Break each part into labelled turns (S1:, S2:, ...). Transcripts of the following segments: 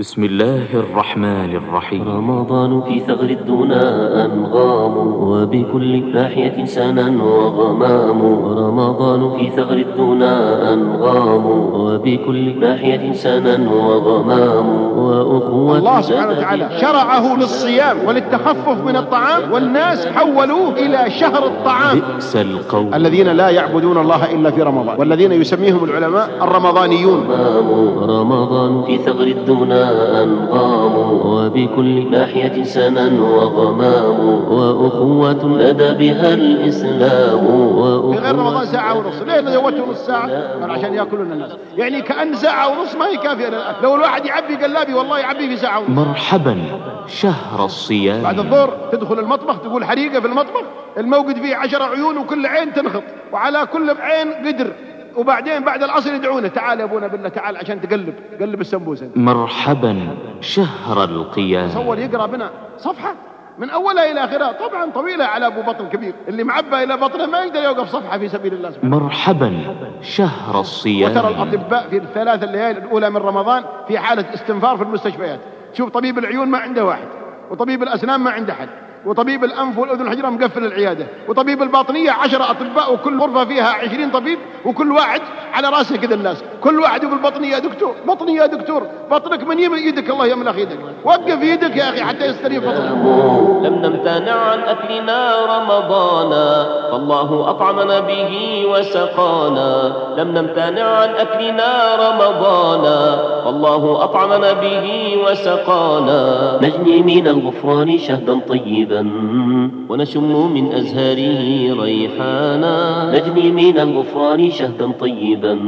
S1: بسم الله الرحمن الرحيم.
S2: رمضان في ثغر الدنا أنغام وبكل ناحية سنا وغمام. رمضان في ثغر الدنا أنغام وبكل ناحية سنا وغمام. وأخوة
S3: الله سبحانه وتعالى شرعه للصيام وللتخفف من الطعام والناس حولوه إلى شهر الطعام.
S1: بئس القول.
S3: الذين لا يعبدون الله إلا في رمضان. والذين يسميهم العلماء الرمضانيون.
S2: رمضان في ثغر الدنا أنغام وبكل ناحية سنا وغمام. وأخوة لدى بها الإسلام.
S3: في غير رمضان
S2: وأخوة
S3: ساعة ونص ليه زودته نص ساعة؟ قال عشان يأكلون الناس. يعني كأن ساعة ونص ما هي كافية للأكل. لو الواحد يعبي قلابي والله يعبي في ساعة ونص
S1: مرحبا شهر الصيام.
S3: بعد الظهر تدخل المطبخ تقول حريقة في المطبخ. الموقد فيه عشر عيون وكل عين تنخط. وعلى كل عين قدر. وبعدين بعد العصر يدعونه تعال يا أبونا بالله تعال عشان تقلب قلب السمبوسة.
S1: مرحبا شهر القيام.
S3: تصور يقرأ بنا صفحة من أولها إلى آخرها طبعا طويلة على أبو بطن كبير اللي معبى إلى بطنه ما يقدر يوقف صفحة في سبيل الله سبحانه.
S1: مرحبا شهر الصيام.
S3: وترى الأطباء في الثلاث الليالي الأولى من رمضان في حالة استنفار في المستشفيات. شوف طبيب العيون ما عنده واحد وطبيب الأسنان ما عنده حد وطبيب الأنف والأذن الحجرة مقفل العيادة. وطبيب الباطنية عشرة أطباء وكل غرفة فيها عشرين طبيب وكل واحد على رأسه كذا الناس. كل واحد يقول بطني يا دكتور بطني يا دكتور. بطنك من يم- يدك الله يملخ يدك وقف يدك يا أخي حتى يستريح بطنك.
S2: لم نمتنع عن أكلنا رمضانا فالله أطعمنا به وسقانا. لم نمتنع عن أكلنا رمضانا فالله أطعمنا به وسقانا. نجني من الغفران شهدا طيبا. ونشم من أزهاره ريحانا. نجني من الغفران شهدا طيبا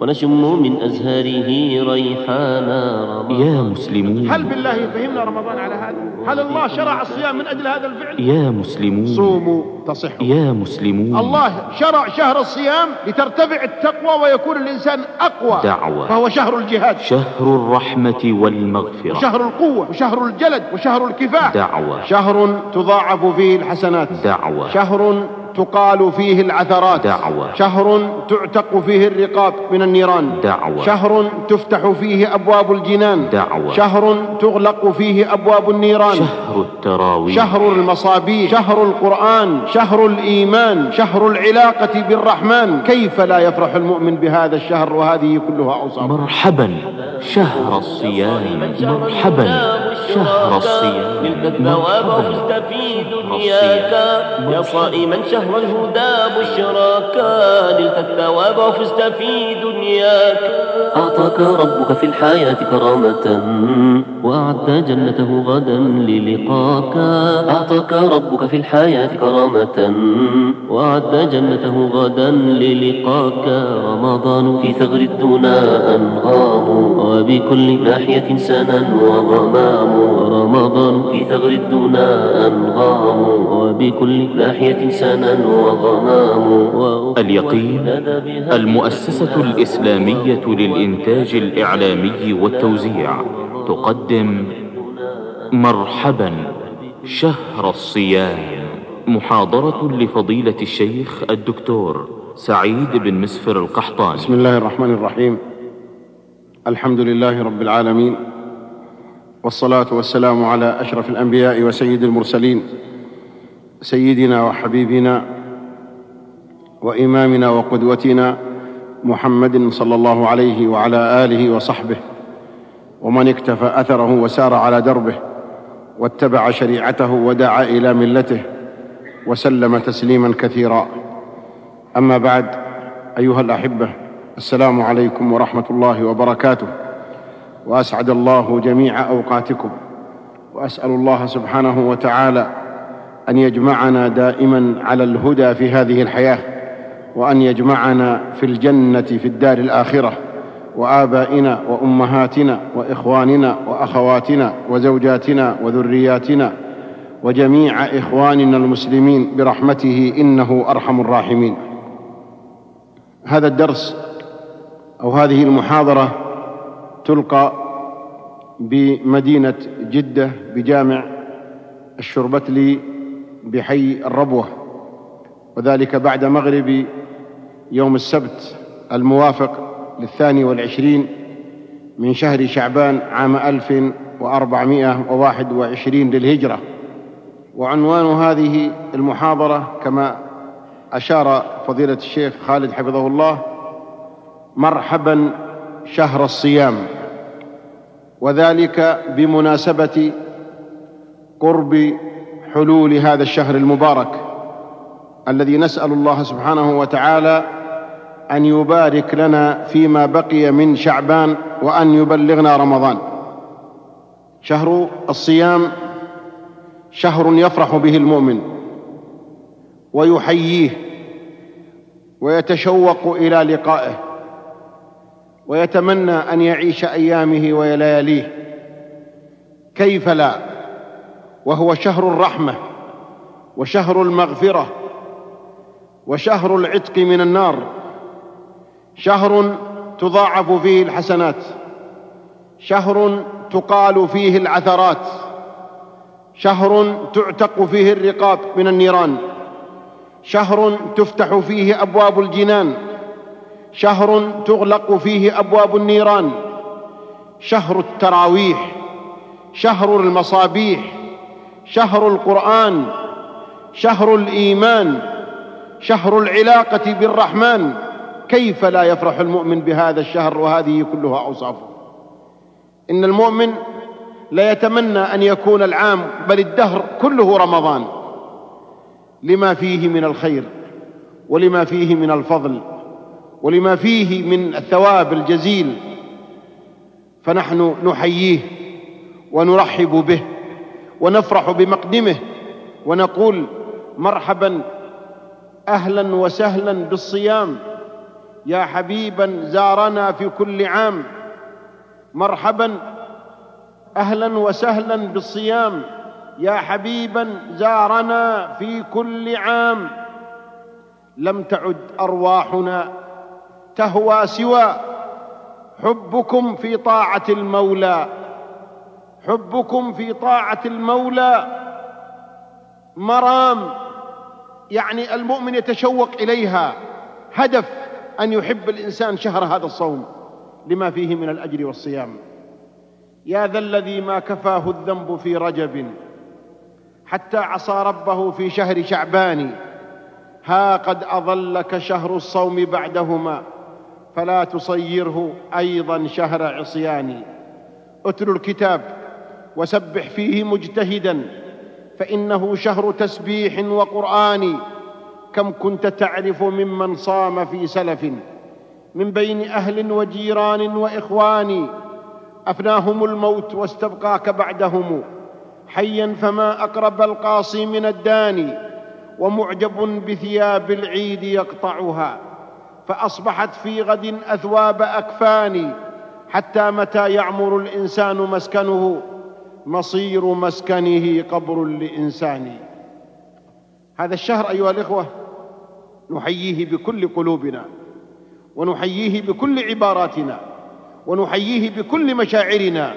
S2: ونشم من أزهاره ريحانا. رمضان.
S1: يا مسلمون.
S3: هل بالله يفهمنا رمضان على هذا؟ هل الله شرع الصيام من أجل هذا الفعل؟
S1: يا مسلمون.
S3: صوموا. تصحوا
S1: يا مسلمون.
S3: الله شرع شهر الصيام لترتفع التقوى ويكون الإنسان أقوى.
S1: دعوة.
S3: فهو شهر الجهاد.
S1: شهر الرحمة والمغفرة.
S3: وشهر القوة وشهر الجلد وشهر الكفاح.
S1: دعوة.
S3: شهر تضاعف فيه الحسنات.
S1: دعوة.
S3: شهر تقال فيه العثرات.
S1: دعوة.
S3: شهر تعتق فيه الرقاب من النيران.
S1: دعوة.
S3: شهر تفتح فيه أبواب الجنان.
S1: دعوة.
S3: شهر تغلق فيه أبواب النيران.
S1: شهر التراويح.
S3: شهر المصابيح. شهر القرآن. شهر الإيمان. شهر العلاقة بالرحمن. كيف لا يفرح المؤمن بهذا الشهر وهذه كلها أوصاف
S1: مرحبا. شهر الصيام. مرحبا. شهر الصيام
S2: نلت الثواب
S1: مرحبا
S2: وفزت في دنياك. يا صائما شهر الهدى بشراك. نلت الثواب وفزت في دنياك. أعطاك ربك في الحياة كرامة وأعد جنته غدا للقاك. أعطاك ربك في الحياة كرامة وأعد جنته غدا للقاك. رمضان في ثغر الدنا أنغام وبكل ناحية سنا وغمام. رمضان في ثغر الدنا أنغام وبكل ناحية سنا وغمام
S1: اليقين المؤسسة الإسلامية للإنتاج الإعلامي والتوزيع تقدم مرحبا شهر الصيام محاضرة لفضيلة الشيخ الدكتور سعيد بن مسفر القحطاني.
S3: بسم الله الرحمن الرحيم. الحمد لله رب العالمين والصلاة والسلام على أشرف الأنبياء وسيد المرسلين سيدنا وحبيبنا وإمامنا وقدوتنا محمد صلى الله عليه وعلى آله وصحبه ومن اكتفى أثره وسار على دربه واتبع شريعته ودعا إلى ملته وسلم تسليما كثيرا. أما بعد أيها الأحبة السلام عليكم ورحمة الله وبركاته. وأسعد الله جميع أوقاتكم. وأسأل الله سبحانه وتعالى أن يجمعنا دائما على الهدى في هذه الحياة وأن يجمعنا في الجنة في الدار الآخرة وآبائنا وأمهاتنا وإخواننا وأخواتنا وزوجاتنا وذرياتنا وجميع إخواننا المسلمين برحمته إنه أرحم الراحمين. هذا الدرس أو هذه المحاضرة تلقى بمدينة جدة بجامع الشربتلي بحي الربوة وذلك بعد مغرب يوم السبت الموافق للثاني والعشرين من شهر شعبان عام ألف وأربعمائة وواحد وعشرين للهجرة. وعنوان هذه المحاضرة كما أشار فضيلة الشيخ خالد حفظه الله مرحبا شهر الصيام وذلك بمناسبة قرب حلول هذا الشهر المبارك الذي نسأل الله سبحانه وتعالى أن يبارك لنا فيما بقي من شعبان وأن يبلغنا رمضان. شهر الصيام شهر يفرح به المؤمن ويحييه ويتشوق إلى لقائه. ويتمنى أن يعيش أيامه ولياليه كيف لا؟ وهو شهر الرحمة وشهر المغفرة وشهر العتق من النار. شهر تضاعف فيه الحسنات. شهر تقال فيه العثرات. شهر تعتق فيه الرقاب من النيران. شهر تفتح فيه أبواب الجنان. شهر تغلق فيه أبواب النيران شهر التراويح شهر المصابيح شهر القرآن شهر الإيمان شهر العلاقة بالرحمن. كيف لا يفرح المؤمن بهذا الشهر وهذه كلها اوصافه إن المؤمن لا يتمنى أن يكون العام بل الدهر كله رمضان. لما فيه من الخير ولما فيه من الفضل ولما فيه من الثواب الجزيل فنحن نحييه ونرحب به ونفرح بمقدمه ونقول مرحبا أهلا وسهلا بالصيام. يا حبيبا زارنا في كل عام. مرحبا أهلا وسهلا بالصيام. يا حبيبا زارنا في كل عام. لم تعد أرواحنا تهوى سوى حبكم في طاعة المولى. حبكم في طاعة المولى. مرام يعني المؤمن يتشوق إليها. هدف أن يحب الإنسان شهر هذا الصوم لما فيه من الأجر والصيام. يا ذا الذي ما كفاه الذنب في رجب حتى عصى ربه في شهر شعبان. ها قد أظلك شهر الصوم بعدهما. فلا تصيره أيضا شهر عصيان. اتل الكتاب وسبح فيه مجتهدا فإنه شهر تسبيح وقرآن. كم كنت تعرف ممن صام في سلف؟ من بين أهل وجيران وإخوان. أفناهم الموت واستبقاك بعدهم. حيا فما أقرب القاصي من الداني ومعجب بثياب العيد يقطعها. فأصبحت في غد أثواب أكفان حتى متى يعمر الإنسان مسكنه؟ مصير مسكنه قبر لإنسان. هذا الشهر أيها الإخوة نحييه بكل قلوبنا ونحييه بكل عباراتنا ونحييه بكل مشاعرنا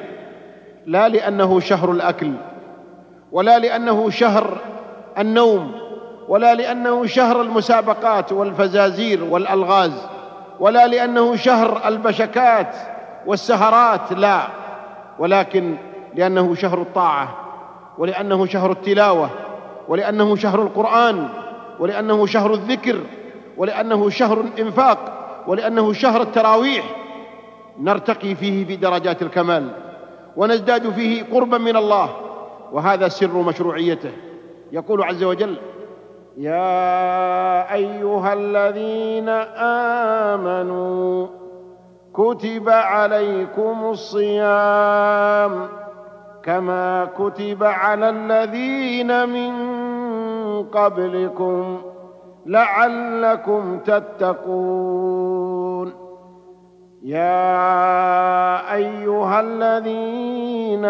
S3: لا لأنه شهر الأكل ولا لأنه شهر النوم ولا لأنه شهر المسابقات والفزازير والألغاز ولا لأنه شهر البشكات والسهرات لا ولكن لأنه شهر الطاعة ولأنه شهر التلاوة ولأنه شهر القرآن ولأنه شهر الذكر ولأنه شهر الإنفاق ولأنه شهر التراويح. نرتقي فيه في درجات الكمال ونزداد فيه قربا من الله وهذا سر مشروعيته. يقول عز وجل يا أيها الذين آمنوا كتب عليكم الصيام كما كتب على الذين من قبلكم لعلكم تتقون. يا أيها الذين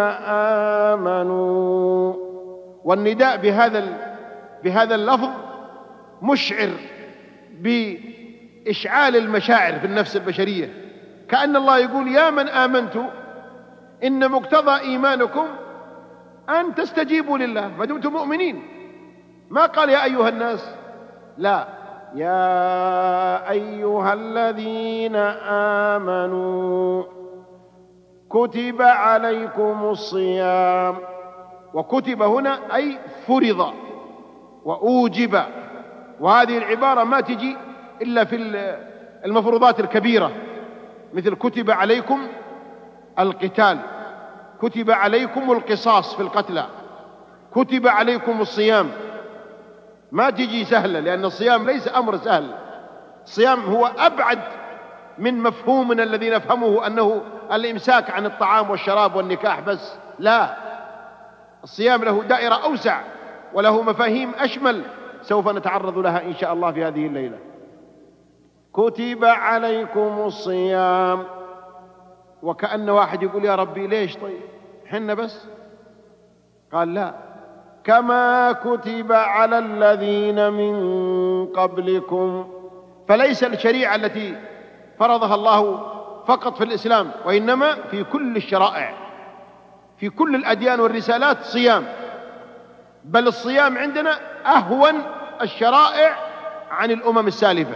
S3: آمنوا والنداء بهذا بهذا اللفظ مشعر بإشعال المشاعر في النفس البشرية. كأن الله يقول يا من امنتم إن مقتضى إيمانكم أن تستجيبوا لله ما دمتم مؤمنين. ما قال يا أيها الناس؟ لا. يا أيها الذين آمنوا كتب عليكم الصيام. وكتب هنا أي فرض. وأوجب. وهذه العبارة ما تجي إلا في المفروضات الكبيرة. مثل كتب عليكم القتال. كتب عليكم القصاص في القتلى. كتب عليكم الصيام. ما تجي سهلة لأن الصيام ليس أمر سهل. الصيام هو أبعد من مفهومنا الذي نفهمه أنه الإمساك عن الطعام والشراب والنكاح بس. لا. الصيام له دائرة أوسع. وله مفاهيم أشمل سوف نتعرض لها إن شاء الله في هذه الليلة. كتب عليكم الصيام. وكأن واحد يقول يا ربي ليش طيب؟ حنا بس؟ قال لا. كما كتب على الذين من قبلكم. فليس الشريعة التي فرضها الله فقط في الإسلام وإنما في كل الشرائع. في كل الأديان والرسالات صيام. بل الصيام عندنا أهون الشرائع عن الأمم السالفة.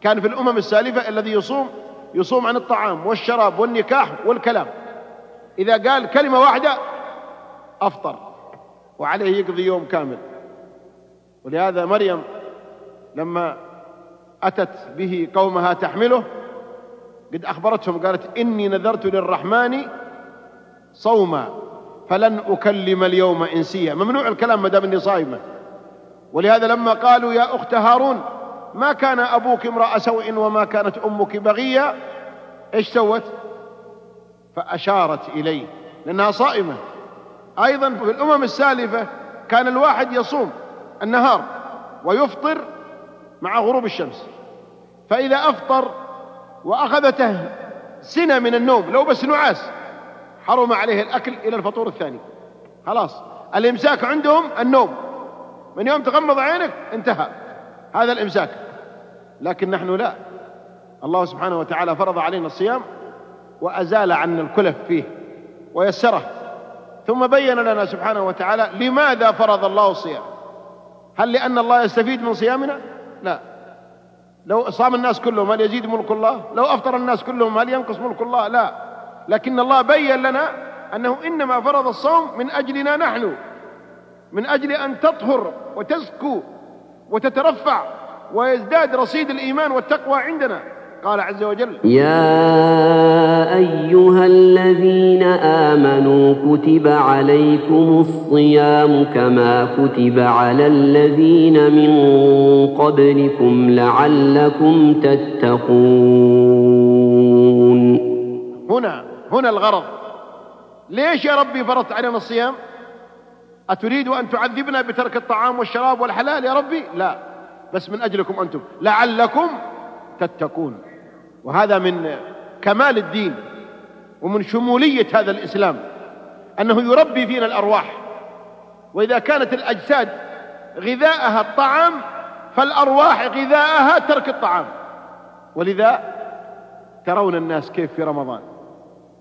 S3: كان في الأمم السالفة الذي يصوم يصوم عن الطعام والشراب والنكاح والكلام. إذا قال كلمة واحدة أفطر وعليه يقضي يوم كامل. ولهذا مريم لما أتت به قومها تحمله قد أخبرتهم قالت إني نذرت للرحمن صوما. فلن أكلم اليوم إنسيا. ممنوع الكلام ما دام إني صايمة ولهذا لما قالوا يا أخت هارون ما كان أبوك امرأ سوء وما كانت أمك بغية إيش سوت؟ فأشارت إليه لأنها صائمة. أيضا في الأمم السالفة كان الواحد يصوم النهار ويفطر مع غروب الشمس. فإذا أفطر وأخذته سنة من النوم لو بس نعاس حرم عليه الأكل إلى الفطور الثاني. خلاص. الإمساك عندهم النوم. من يوم تغمض عينك انتهى. هذا الإمساك. لكن نحن لا. الله سبحانه وتعالى فرض علينا الصيام وأزال عنا الكلف فيه ويسره. ثم بين لنا سبحانه وتعالى لماذا فرض الله الصيام. هل لأن الله يستفيد من صيامنا؟ لا. لو صام الناس كلهم هل يزيد ملك الله؟ لو أفطر الناس كلهم هل ينقص ملك الله؟ لا. لكن الله بين لنا أنه إنما فرض الصوم من أجلنا نحن من أجل أن تطهر وتزكو وتترفع ويزداد رصيد الإيمان والتقوى عندنا قال عز وجل
S2: يا أيها الذين آمنوا كتب عليكم الصيام كما كتب على الذين من قبلكم لعلكم تتقون.
S3: هنا هنا الغرض. ليش يا ربي فرضت علينا الصيام؟ أتريد أن تعذبنا بترك الطعام والشراب والحلال يا ربي؟ لا. بس من أجلكم أنتم. لعلكم تتقون. وهذا من كمال الدين ومن شمولية هذا الإسلام أنه يربي فينا الأرواح. وإذا كانت الأجساد غذاءها الطعام فالأرواح غذاءها ترك الطعام. ولذا ترون الناس كيف في رمضان.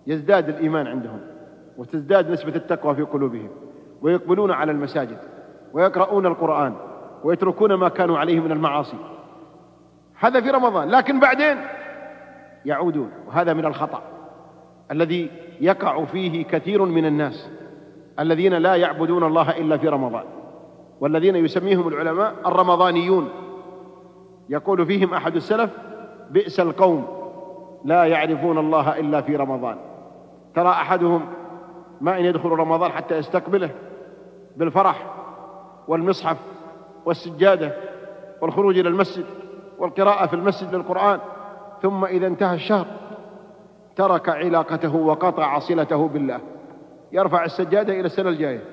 S3: يزداد الإيمان عندهم وتزداد نسبة التقوى في قلوبهم ويقبلون على المساجد ويقرؤون القرآن ويتركون ما كانوا عليه من المعاصي. هذا في رمضان لكن بعدين يعودون وهذا من الخطأ الذي يقع فيه كثير من الناس الذين لا يعبدون الله إلا في رمضان والذين يسميهم العلماء الرمضانيون. يقول فيهم أحد السلف بئس القوم لا يعرفون الله إلا في رمضان. ترى أحدهم ما إن يدخل رمضان حتى يستقبله بالفرح والمصحف والسجادة والخروج إلى المسجد والقراءة في المسجد للقرآن ثم إذا انتهى الشهر ترك علاقته وقطع صلته بالله. يرفع السجادة إلى السنة الجاية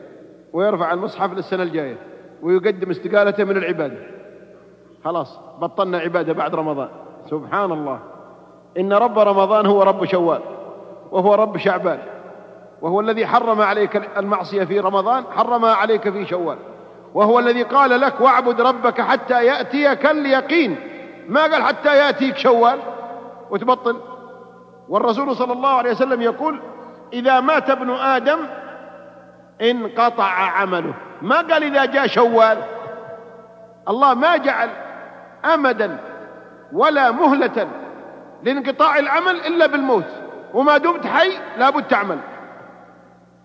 S3: ويرفع المصحف للسنة الجاية ويقدم استقالته من العبادة. خلاص بطلنا عبادة بعد رمضان. سبحان الله. إن رب رمضان هو رب شوال. وهو رب شعبان. وهو الذي حرم عليك المعصية في رمضان حرمها عليك في شوال. وهو الذي قال لك واعبد ربك حتى يأتيك اليقين. ما قال حتى يأتيك شوال؟ وتبطل. والرسول صلى الله عليه وسلم يقول إذا مات ابن آدم انقطع عمله. ما قال إذا جاء شوال؟ الله ما جعل أمدا ولا مهلة لانقطاع العمل إلا بالموت. وما دمت حي لابد تعمل.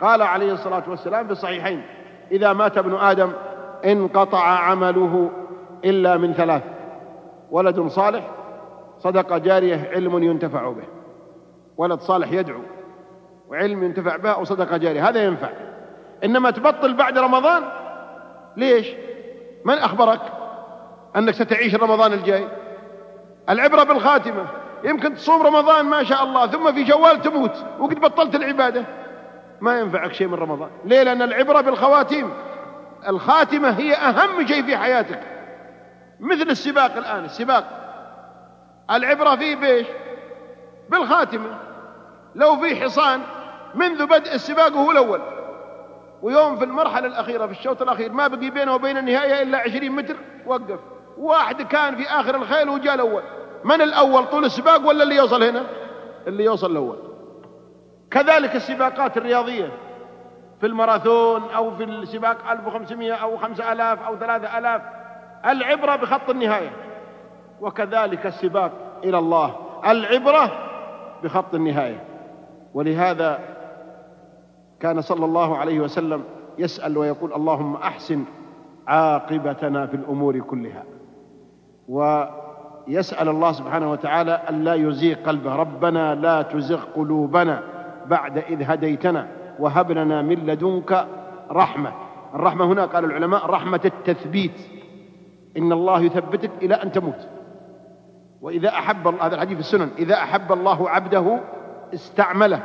S3: قال عليه الصلاة والسلام في الصحيحين إذا مات ابن آدم انقطع عمله إلا من ثلاث ولد صالح صدقة جارية علم ينتفع به. ولد صالح يدعو وعلم ينتفع به أو جارية هذا ينفع. إنما تبطل بعد رمضان ليش؟ من أخبرك أنك ستعيش رمضان الجاي؟ العبرة بالخاتمة. يمكن تصوم رمضان ما شاء الله ثم في جوال تموت وقد بطلت العبادة. ما ينفعك شيء من رمضان. ليه؟ لأن العبرة بالخواتيم. الخاتمة هي أهم شيء في حياتك. مثل السباق الآن السباق. العبرة فيه بيش؟ بالخاتمة. لو في حصان منذ بدء السباق وهو الأول. ويوم في المرحلة الأخيرة في الشوط الأخير ما بقي بينه وبين النهاية إلا عشرين متر. وقف. واحد كان في آخر الخيل وجاء الأول. من الأول طول السباق ولا اللي يوصل هنا؟ اللي يوصل الأول. كذلك السباقات الرياضية. في الماراثون أو في السباق 1500 أو 5000 أو 3000 العبرة بخط النهاية. وكذلك السباق إلى الله. العبرة بخط النهاية. ولهذا كان صلى الله عليه وسلم يسأل ويقول اللهم أحسن عاقبتنا في الأمور كلها. ويسأل الله سبحانه وتعالى أن لا يزيغ قلبه. ربنا لا تزغ قلوبنا بعد إذ هديتنا وهب لنا من لدنك رحمة. الرحمة هنا قال العلماء رحمة التثبيت. إن الله يثبتك إلى أن تموت. وإذا أحب هذا الحديث في السنن إذا أحب الله عبده استعمله.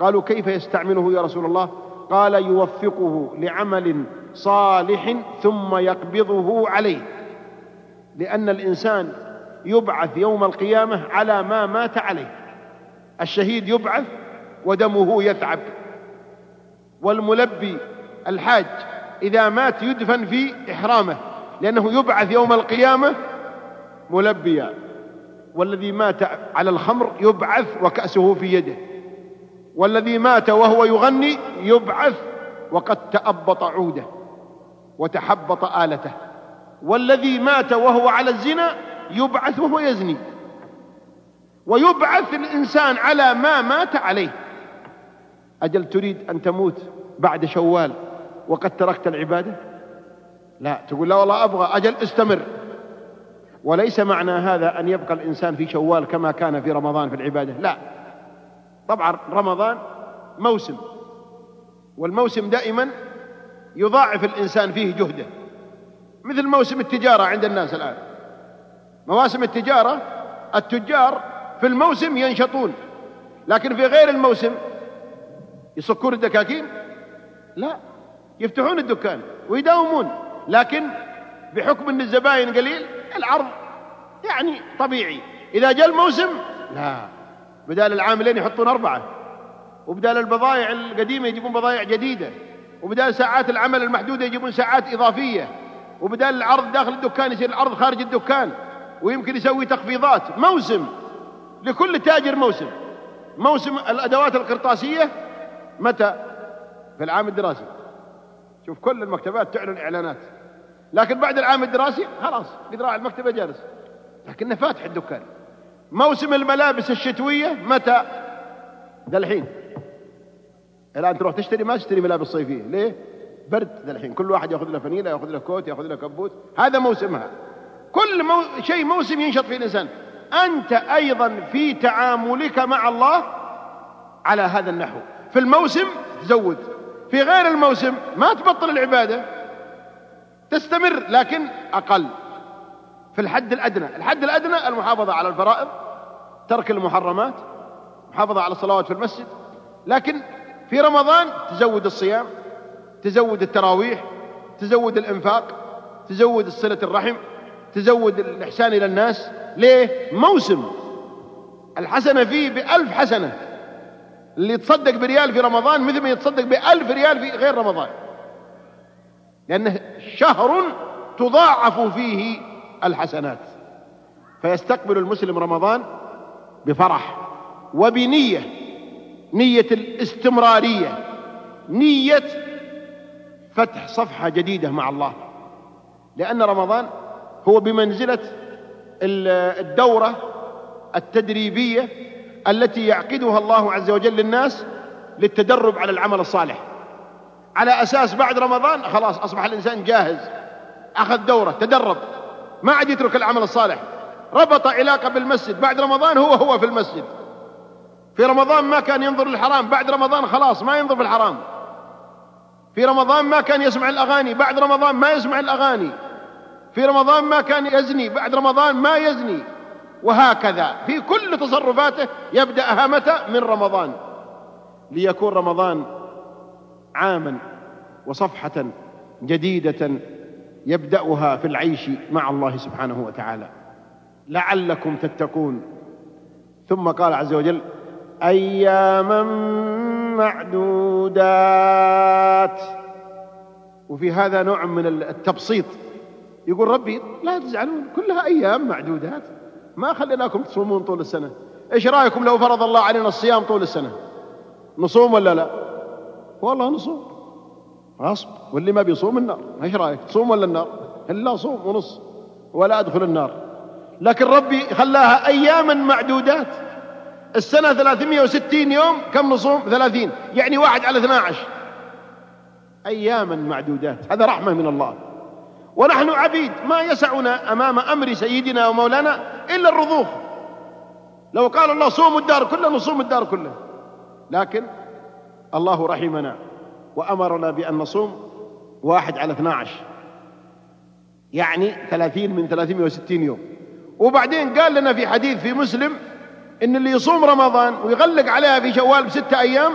S3: قالوا كيف يستعمله يا رسول الله؟ قال يوفقه لعمل صالح ثم يقبضه عليه. لأن الإنسان يبعث يوم القيامة على ما مات عليه. الشهيد يبعث ودمه يثعب والملبي الحاج إذا مات يدفن في إحرامه لأنه يبعث يوم القيامة ملبيا. والذي مات على الخمر يبعث وكأسه في يده. والذي مات وهو يغني يبعث وقد تأبط عوده وتحبط آلته. والذي مات وهو على الزنا يبعث وهو يزني. ويبعث الإنسان على ما مات عليه. أجل تريد أن تموت بعد شوال وقد تركت العبادة؟ لا. تقول لا والله أبغى. أجل استمر. وليس معنى هذا أن يبقى الإنسان في شوال كما كان في رمضان في العبادة. لا. طبعا رمضان موسم. والموسم دائما يضاعف الإنسان فيه جهده. مثل موسم التجارة عند الناس الآن. مواسم التجارة التجار في الموسم ينشطون لكن في غير الموسم يصكون الدكاكين؟ لا يفتحون الدكان ويداومون لكن بحكم إن الزباين قليل العرض يعني طبيعي. إذا جاء الموسم لا بدال العاملين يحطون أربعة وبدال البضائع القديمة يجيبون بضائع جديدة وبدال ساعات العمل المحدودة يجيبون ساعات إضافية وبدال العرض داخل الدكان يصير العرض خارج الدكان. ويمكن يسوي تخفيضات موسم لكل تاجر موسم. موسم الأدوات القرطاسية متى؟ في العام الدراسي. شوف كل المكتبات تعلن إعلانات. لكن بعد العام الدراسي خلاص قد راح المكتبة جالس. لكنه فاتح الدكان. موسم الملابس الشتوية متى؟ ذا الحين. الآن تروح تشتري؟ ما تشتري ملابس صيفية. ليه؟ برد ذا الحين. كل واحد ياخذ له فنيله ياخذ له كوت ياخذ له كبوت. هذا موسمها. كل مو... شيء موسم ينشط فيه الإنسان. أنت أيضا في تعاملك مع الله على هذا النحو. في الموسم تزود في غير الموسم ما تبطل العبادة. تستمر لكن أقل. في الحد الأدنى. الحد الأدنى المحافظة على الفرائض ترك المحرمات محافظة على الصلوات في المسجد. لكن في رمضان تزود الصيام تزود التراويح تزود الإنفاق تزود صلة الرحم. تزود الإحسان إلى الناس. ليه؟ موسم. الحسنة فيه بألف حسنة. اللي يتصدق بريال في رمضان مثل ما يتصدق بألف ريال في غير رمضان. لأنه شهر تضاعف فيه الحسنات. فيستقبل المسلم رمضان بفرح وبنية. نية الاستمرارية. نية فتح صفحة جديدة مع الله. لأن رمضان هو بمنزلة الدورة التدريبية التي يعقدها الله عز وجل للناس للتدرب على العمل الصالح. على أساس بعد رمضان خلاص أصبح الإنسان جاهز أخذ دورة تدرب ما عاد يترك العمل الصالح. ربط علاقة بالمسجد بعد رمضان هو هو في المسجد. في رمضان ما كان ينظر للحرام بعد رمضان خلاص ما ينظر في الحرام. في رمضان ما كان يسمع الأغاني بعد رمضان ما يسمع الأغاني. في رمضان ما كان يزني بعد رمضان ما يزني. وهكذا. في كل تصرفاته يبدأها متى من رمضان. ليكون رمضان عاما وصفحة جديدة يبدأها في العيش مع الله سبحانه وتعالى. لعلكم تتقون. ثم قال عز وجل أياما معدودات. وفي هذا نوع من التبسيط. يقول ربي لا تزعلون كلها أيام معدودات. ما خليناكم تصومون طول السنة. إيش رأيكم لو فرض الله علينا الصيام طول السنة؟ نصوم ولا لا؟ والله نصوم. غصب. واللي ما بيصوم النار. إيش رأيك؟ تصوم ولا النار؟ إلا صوم ونص. ولا أدخل النار. لكن ربي خلاها أياما معدودات. السنة 360 يوم كم نصوم؟ 30 يعني واحد على 12 أياما معدودات. هذا رحمة من الله. ونحن عبيد ما يسعنا أمام أمر سيدنا ومولانا إلا الرضوخ لو قال الله صوموا الدار كله نصوم الدار كله. لكن الله رحمنا وأمرنا بأن نصوم واحد على 12 يعني 30 من 360 يوم. وبعدين قال لنا في حديث في مسلم إن اللي يصوم رمضان ويغلق عليها في شوال بستة أيام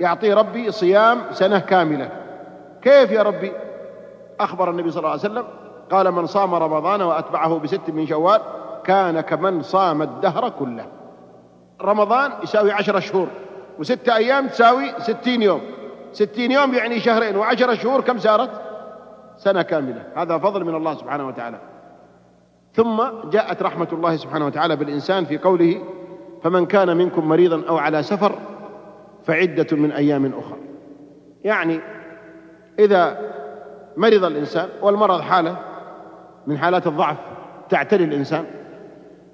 S3: يعطيه ربي صيام سنة كاملة. كيف يا ربي؟ أخبر النبي صلى الله عليه وسلم قال من صام رمضان وأتبعه بست من شوال كان كمن صام الدهر كله. رمضان يساوي عشرة شهور وستة أيام تساوي ستين يوم. ستين يوم يعني شهرين وعشرة شهور كم صارت؟ سنة كاملة. هذا فضل من الله سبحانه وتعالى. ثم جاءت رحمة الله سبحانه وتعالى بالإنسان في قوله فمن كان منكم مريضا أو على سفر فعدة من أيام أخرى. يعني إذا مرض الإنسان والمرض حالة من حالات الضعف تعتري الإنسان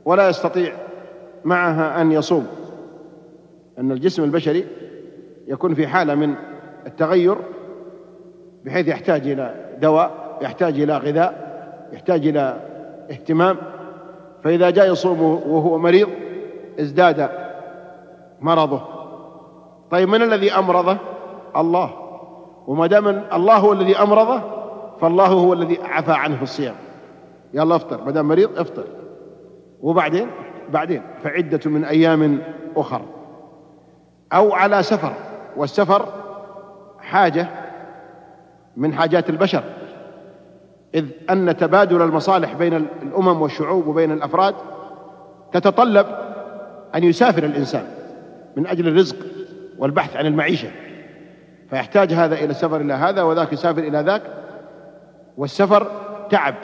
S3: ولا يستطيع معها أن يصوم أن الجسم البشري يكون في حالة من التغير بحيث يحتاج إلى دواء يحتاج إلى غذاء يحتاج إلى اهتمام. فإذا جاء يصوم وهو مريض ازداد مرضه. طيب من الذي أمرضه؟ الله. وما دام الله هو الذي أمرضه فالله هو الذي عفى عنه في الصيام. يلا افطر ما دام مريض افطر. وبعدين؟ بعدين فعدة من أيام أخر. أو على سفر والسفر حاجة من حاجات البشر. إذ أن تبادل المصالح بين الأمم والشعوب وبين الأفراد تتطلب أن يسافر الإنسان من أجل الرزق والبحث عن المعيشة. فيحتاج هذا إلى السفر إلى هذا وذاك يسافر إلى ذاك. والسفر تعب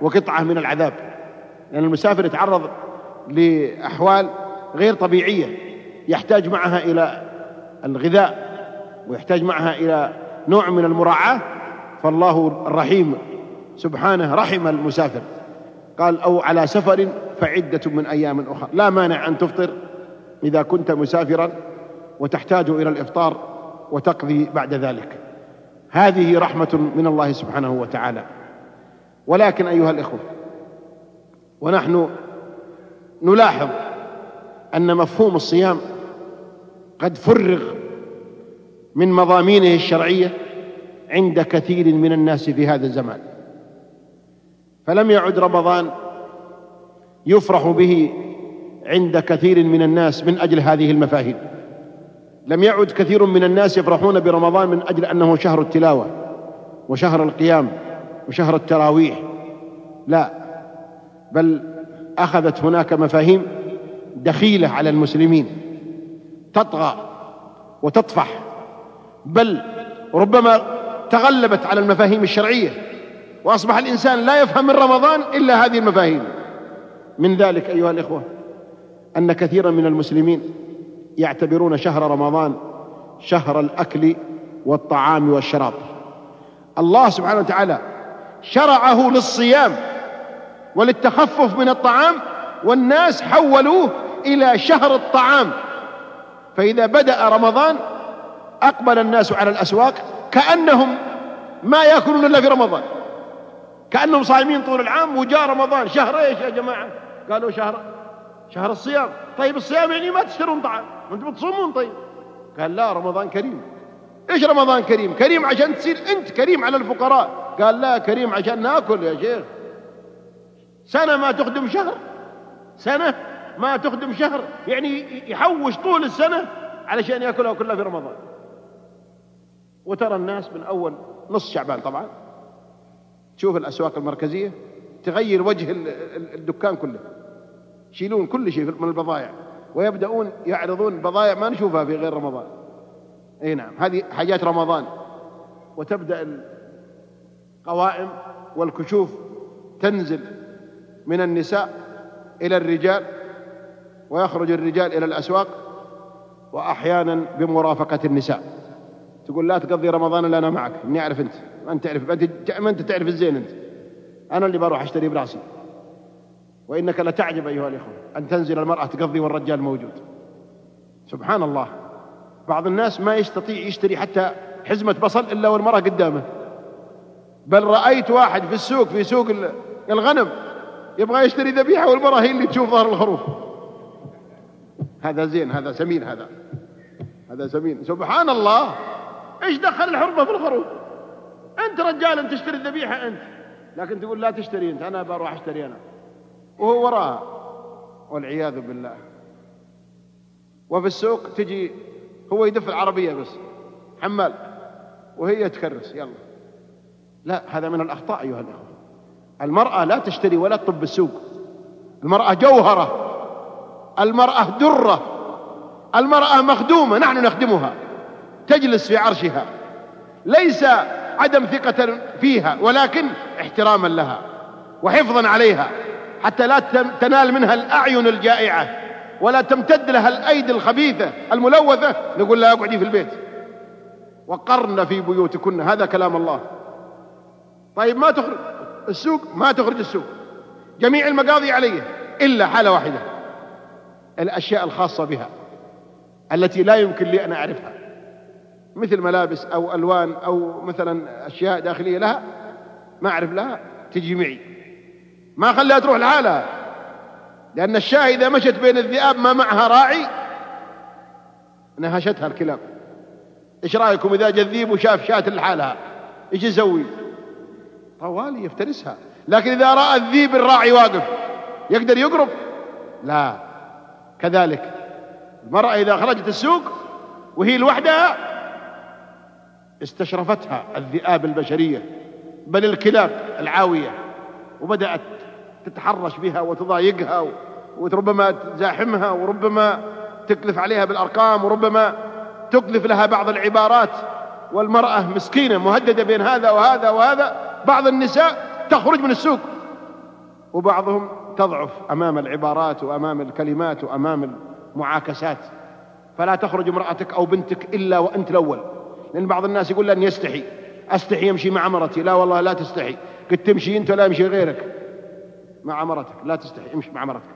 S3: وقطعة من العذاب. لأن المسافر يتعرض لأحوال غير طبيعية. يحتاج معها إلى الغذاء ويحتاج معها إلى نوع من المراعاة. فالله الرحيم سبحانه رحم المسافر. قال أو على سفر فعدة من أيام أخرى. لا مانع أن تفطر إذا كنت مسافرا وتحتاج إلى الإفطار. وتقضي بعد ذلك. هذه رحمة من الله سبحانه وتعالى. ولكن أيها الإخوة ونحن نلاحظ أن مفهوم الصيام قد فرغ من مضامينه الشرعية عند كثير من الناس في هذا الزمان. فلم يعد رمضان يفرح به عند كثير من الناس من أجل هذه المفاهيم. لم يعد كثير من الناس يفرحون برمضان من أجل أنه شهر التلاوة وشهر القيام وشهر التراويح. لا بل أخذت هناك مفاهيم دخيلة على المسلمين. تطغى وتطفح بل ربما تغلبت على المفاهيم الشرعية وأصبح الإنسان لا يفهم من رمضان إلا هذه المفاهيم. من ذلك أيها الإخوة أن كثيرا من المسلمين يعتبرون شهر رمضان شهر الأكل والطعام والشراب. الله سبحانه وتعالى شرعه للصيام وللتخفف من الطعام والناس حولوه إلى شهر الطعام. فإذا بدأ رمضان أقبل الناس على الأسواق كأنهم ما يأكلون إلا في رمضان. كأنهم صايمين طول العام وجاء رمضان شهر إيش يا جماعة قالوا شهر شهر الصيام. طيب الصيام يعني ما تشترون طعام. أنتم بتصومون طيب؟ قال لا رمضان كريم. إيش رمضان كريم؟ كريم عشان تصير أنت كريم على الفقراء. قال لا كريم عشان ناكل يا شيخ. سنة ما تخدم شهر. سنة ما تخدم شهر. يعني يحوش طول السنة علشان يأكلها كلها في رمضان. وترى الناس من أول نص شعبان طبعا. تشوف الأسواق المركزية تغير وجه الدكان كله. يشيلون كل شيء من البضائع ويبدأون يعرضون بضائع ما نشوفها في غير رمضان. إي نعم هذه حاجات رمضان. وتبدأ القوائم والكشوف تنزل من النساء إلى الرجال ويخرج الرجال إلى الأسواق وأحيانا بمرافقة النساء. تقول لا تقضي رمضان إلا أنا معك إني أعرف أنت ما أنت تعرف ما أنت تعرف الزين أنت. أنا اللي بروح أشتري براسي. وإنك لتعجب أيها الإخوة أن تنزل المرأة تقضي والرجال موجود. سبحان الله بعض الناس ما يستطيع يشتري حتى حزمة بصل إلا والمرأة قدامه. بل رأيت واحد في السوق في سوق الغنم يبغى يشتري ذبيحة والمرأة هي اللي تشوف ظهر الخروف. هذا زين هذا سمين هذا. هذا سمين. سبحان الله إيش دخل الحرمة في الخروف؟ أنت رجال تشتري الذبيحة أنت. لكن تقول لا تشتري أنت أنا بروح أشتري أنا. وهو وراها والعياذ بالله. وفي السوق تجي هو يدف العربية بس. حمال. وهي تكرس يلا. لا هذا من الأخطاء أيها الأخوة. المرأة لا تشتري ولا تطب بالسوق. المرأة جوهرة. المرأة درة. المرأة مخدومة نحن نخدمها. تجلس في عرشها. ليس عدم ثقة فيها ولكن احتراما لها وحفظا عليها. حتى لا تنال منها الأعين الجائعة ولا تمتد لها الأيدي الخبيثة الملوثة. نقول لها اقعدي في البيت. وقرن في بيوتكن. هذا كلام الله. طيب ما تخرج السوق؟ ما تخرج السوق. جميع المقاضي عليه إلا حالة واحدة. الأشياء الخاصة بها. التي لا يمكن لي أن أعرفها. مثل ملابس أو ألوان أو مثلا أشياء داخلية لها. ما أعرف لها. تجي معي. ما خليها تروح لحالها. لأن الشاة إذا مشت بين الذئاب ما معها راعي نهشتها الكلاب. إيش رأيكم إذا جاء الذيب وشاف شاة لحالها؟ إيش يسوي؟ طوالي يفترسها. لكن إذا رأى الذيب الراعي واقف يقدر يقرب؟ لا. كذلك المرأة إذا خرجت السوق وهي لوحدها استشرفتها الذئاب البشرية بل الكلاب العاوية وبدأت تتحرش بها وتضايقها وربما تزاحمها وربما تكلف عليها بالأرقام وربما تكلف لها بعض العبارات. والمرأة مسكينة مهددة بين هذا وهذا وهذا. بعض النساء تخرج من السوق. وبعضهم تضعف أمام العبارات وأمام الكلمات وأمام المعاكسات. فلا تخرج امرأتك أو بنتك إلا وأنت الأول. لأن بعض الناس يقول لن يستحي. أستحي يمشي مع مرتي. لا والله لا تستحي. قد تمشي أنت ولا يمشي غيرك. مع مرتك لا تستحي امشي مع مرتك.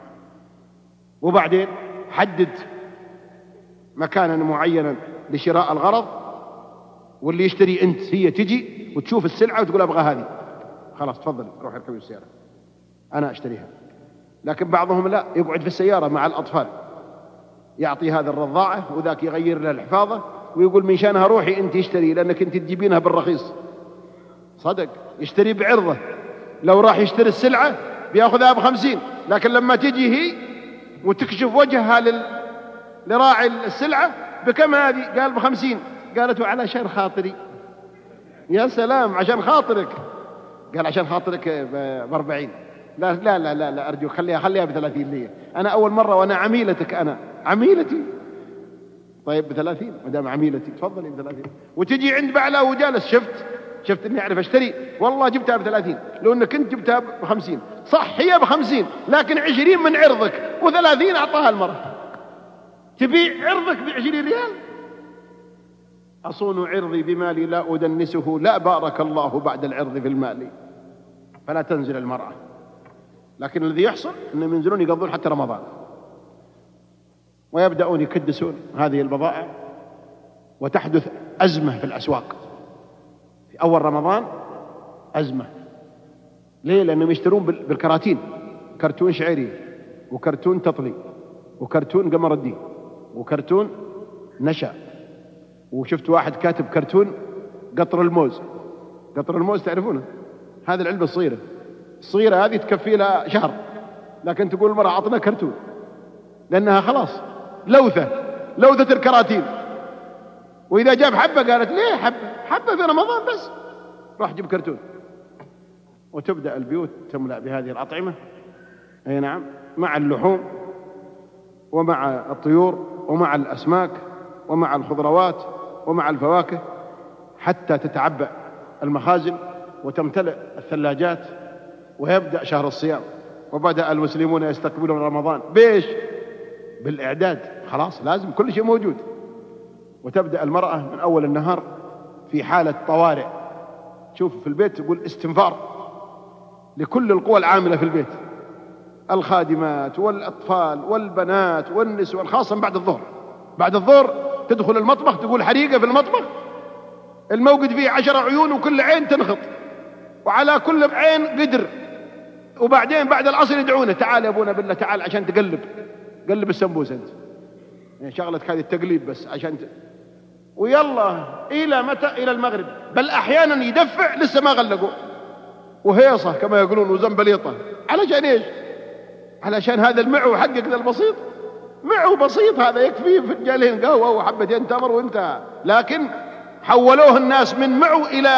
S3: وبعدين حدد مكانا معينا لشراء الغرض واللي يشتري انت هي تجي وتشوف السلعة وتقول أبغى هذه. خلاص تفضل روح اركبي السيارة. أنا أشتريها. لكن بعضهم لا يقعد في السيارة مع الأطفال. يعطي هذا الرضاعة وذاك يغير له الحفاظة ويقول من شأنها روحي أنت اشتري لأنك أنت تجيبينها بالرخيص. صدق يشتري بعرضه. لو راح يشتري السلعة بياخذها بخمسين لكن لما تجي هي وتكشف وجهها لل... لراعي السلعة بكم هذه؟ قال بخمسين. قالت علشان خاطري. يا سلام عشان خاطرك. قال عشان خاطرك بأربعين. لا لا لا لا, لا أرجو خليها خليها بثلاثين لي. أنا أول مرة وأنا عميلتك أنا عميلتي. طيب بثلاثين ما دام عميلتي تفضلي بثلاثين. وتجي عند بعلها وجالس شفت؟ شفت إني أعرف أشتري؟ والله جبتها بثلاثين. لو إنك انت جبتها بخمسين. صح هي بخمسين لكن عشرين من عرضك وثلاثين أعطاها المرأة. تبيع عرضك بعشرين ريال؟ أصون عرضي بمالي لا أدنسه لا بارك الله بعد العرض في المال. فلا تنزل المرأة. لكن الذي يحصل أنهم ينزلون يقضون حتى رمضان. ويبدأون يكدسون هذه البضائع وتحدث أزمة في الأسواق. في أول رمضان أزمة. ليه؟ لأنهم يشترون بالكراتين. كرتون شعري وكرتون تطلي وكرتون قمر الدين وكرتون نشا. وشفت واحد كاتب كرتون قطر الموز. قطر الموز تعرفونه؟ هذه العلبة الصغيرة. الصغيرة هذه تكفي لها شهر. لكن تقول المرأة أعطنا كرتون. لأنها خلاص لوثة لوثة الكراتين. وإذا جاب حبة قالت ليه حبة حبة في رمضان بس. راح جيب كرتون. وتبدأ البيوت تملأ بهذه الأطعمة. أي نعم مع اللحوم ومع الطيور ومع الأسماك ومع الخضروات ومع الفواكه حتى تتعبأ المخازن وتمتلئ الثلاجات ويبدأ شهر الصيام. وبدأ المسلمون يستقبلون رمضان. بيش بالإعداد. خلاص لازم كل شيء موجود. وتبدأ المرأة من أول النهار في حالة طوارئ. شوف في البيت تقول استنفار لكل القوى العاملة في البيت. الخادمات والأطفال والبنات والنسوة خاصة بعد الظهر. بعد الظهر تدخل المطبخ تقول حريقة في المطبخ. الموقد فيه عشر عيون وكل عين تنخط. وعلى كل عين قدر. وبعدين بعد العصر يدعونه تعال يا أبونا بالله تعال عشان تقلب. قلب السمبوس أنت. يعني شغلتك هذه التقليب بس عشان ت... ويلا إلى متى؟ إلى المغرب. بل أحيانا يدفع لسه ما غلقوا. وهيصه كما يقولون وزنبليطه علشان إيش؟ علشان هذا المعو حقك ذا البسيط. معو بسيط هذا يكفي فنجالين قهوة وحبتين تمر وانتهى لكن حولوه الناس من معو إلى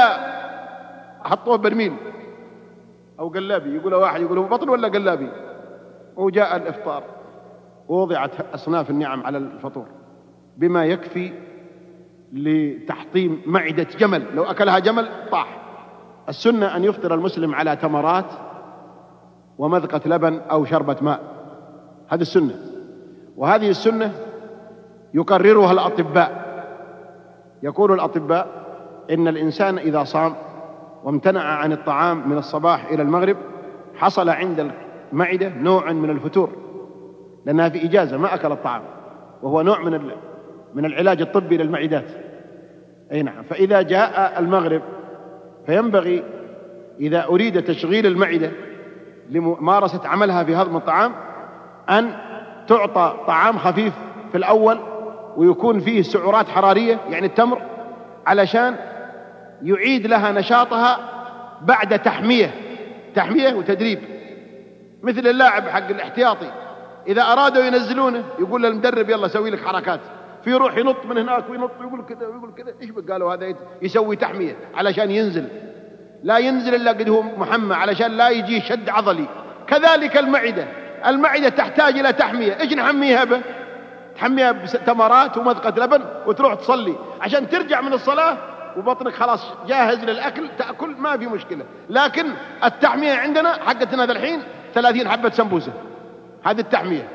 S3: حطوه برميل. أو قلابي. يقول واحد يقول بطن ولا قلابي؟ وجاء الإفطار. ووضعت أصناف النعم على الفطور. بما يكفي لتحطيم معدة جمل. لو أكلها جمل طاح. السنة أن يفطر المسلم على تمرات ومذقة لبن أو شربة ماء. هذه السنة. وهذه السنة يقررها الأطباء. يقول الأطباء إن الإنسان إذا صام وامتنع عن الطعام من الصباح إلى المغرب حصل عند المعدة نوع من الفتور لأنها في إجازة ما أكل الطعام. وهو نوع من من العلاج الطبي للمعدات. أي نعم. فإذا جاء المغرب فينبغي إذا أريد تشغيل المعدة لممارسة عملها في هضم الطعام أن تعطى طعام خفيف في الأول ويكون فيه سعرات حرارية يعني التمر علشان يعيد لها نشاطها بعد تحمية. تحمية وتدريب. مثل اللاعب حق الاحتياطي. إذا أرادوا ينزلونه يقول للمدرب يلا سوي لك حركات. في يروح ينط من هناك وينط ويقول كذا ويقول كذا إيش قالوا هذا؟ يسوي تحمية علشان ينزل. لا ينزل إلا قد هو محمى علشان لا يجي شد عضلي. كذلك المعدة. المعدة تحتاج إلى تحمية. إيش نحميها به؟ تحميها بتمرات ومذقه لبن وتروح تصلي. عشان ترجع من الصلاة وبطنك خلاص جاهز للأكل تأكل ما في مشكلة. لكن التحمية عندنا حقتنا ذا الحين ثلاثين حبة سمبوسة. هذه التحمية.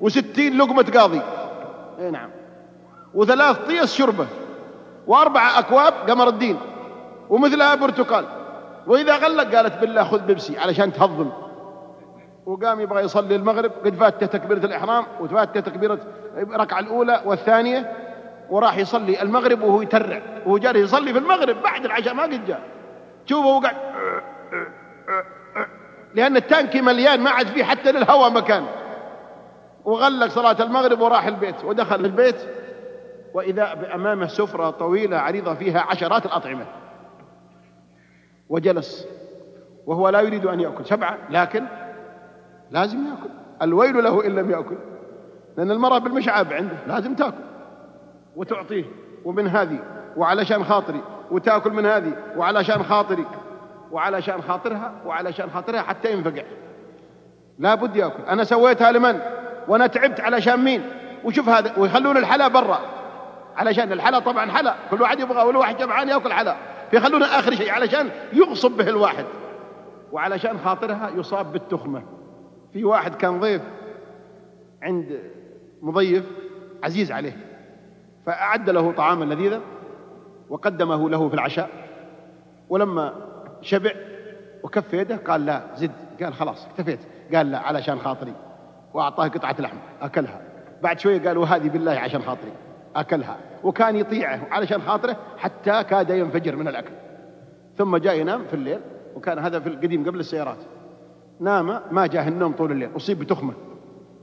S3: وستين لقمة قاضي. إي نعم. وثلاث طيس شربة وأربعة أكواب قمر الدين ومثلها برتقال. وإذا غلق قالت بالله خذ بيبسي علشان تهضم. وقام يبغى يصلي المغرب قد فاتته تكبيرة الإحرام وفاتته تكبيرة الركعة الأولى والثانية وراح يصلي المغرب وهو يترع. وهو جالس يصلي في المغرب بعد العشاء ما قد جاء. شوفه هو قاعد لأن التانكي مليان ما عاد فيه حتى للهواء مكان. وغلق صلاة المغرب وراح البيت ودخل البيت. وإذا أمامه سفرة طويلة عريضة فيها عشرات الأطعمة. وجلس. وهو لا يريد أن يأكل. سبعة. لكن لازم يأكل. الويل له إن لم يأكل. لأن المرأة بالمشعب عنده. لازم تأكل. وتعطيه. ومن هذه. وعلشان خاطري. وتأكل من هذه. وعلشان خاطري. وعلشان خاطرها. وعلشان خاطرها حتى ينفقع. لا بد يأكل. أنا سويتها لمن؟ وأنا تعبت علشان مين؟ وشوف هذا. ويخلون الحلا برا. علشان الحلا طبعا حلا. كل واحد يبغى ولو واحد جمعان يأكل حلا. فيخلونه آخر شيء علشان يغصب به الواحد. وعلشان خاطرها يصاب بالتخمة. في واحد كان ضيف عند مضيف عزيز عليه. فأعد له طعاما لذيذا وقدمه له في العشاء. ولما شبع وكف يده قال لا زد. قال خلاص اكتفيت. قال لا علشان خاطري. وأعطاه قطعة لحم أكلها. بعد شوية قالوا هذه بالله عشان خاطري. أكلها. وكان يطيعه علشان خاطره حتى كاد ينفجر من الأكل. ثم جاء ينام في الليل وكان هذا في القديم قبل السيارات. نام ما جاه النوم طول الليل أصيب بتخمة.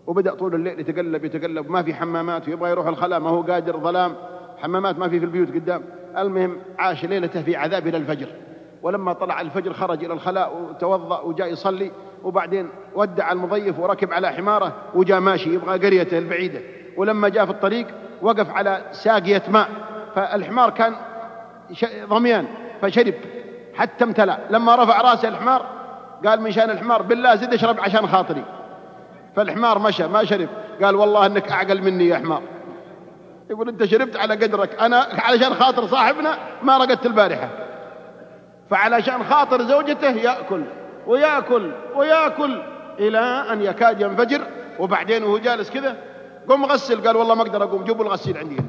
S3: وبدأ طول الليل يتقلب يتقلب ما في حمامات ويبغى يروح الخلاء ما هو قادر ظلام. حمامات ما في في البيوت قدام. المهم عاش ليلته في عذاب إلى الفجر. ولما طلع الفجر خرج إلى الخلاء وتوضأ وجاء يصلي وبعدين ودع المضيف وركب على حماره وجاء ماشي يبغى قريته البعيدة. ولما جاء في الطريق وقف على ساقية ماء فالحمار كان ضميان فشرب حتى امتلأ. لما رفع رأسه الحمار قال من شأن الحمار بالله زد اشرب عشان خاطري. فالحمار مشى ما شرب. قال والله إنك أعقل مني يا حمار. يقول أنت شربت على قدرك. أنا علشان خاطر صاحبنا ما رقدت البارحة. فعلشان خاطر زوجته يأكل ويأكل ويأكل إلى أن يكاد ينفجر. وبعدين وهو جالس كذا قم غسل قال والله ما أقدر أقوم. جيبوا الغسيل عندي. هنا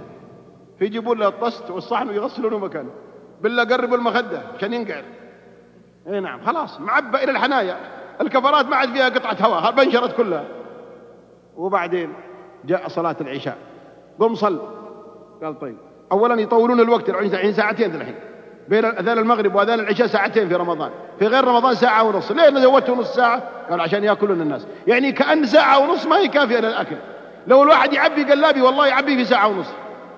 S3: فيجيبون له الطست والصحن ويغسلونه مكانه. بالله قربوا المخدة عشان ينقعد. إي نعم خلاص معبى إلى الحنايا. الكفرات ما عاد فيها قطعة هواء بنشرت كلها. وبعدين جاء صلاة العشاء. قم صل. قال طيب. اولا يطولون الوقت الحين ساعتين الحين. بين أذان المغرب وأذان العشاء ساعتين في رمضان. في غير رمضان ساعة ونص. ليه؟ زودته نص ساعة. قال عشان يأكلون الناس. يعني كأن ساعة ونص ما هي كافية للأكل. لو الواحد يعبي قلابي والله يعبي في ساعة ونص.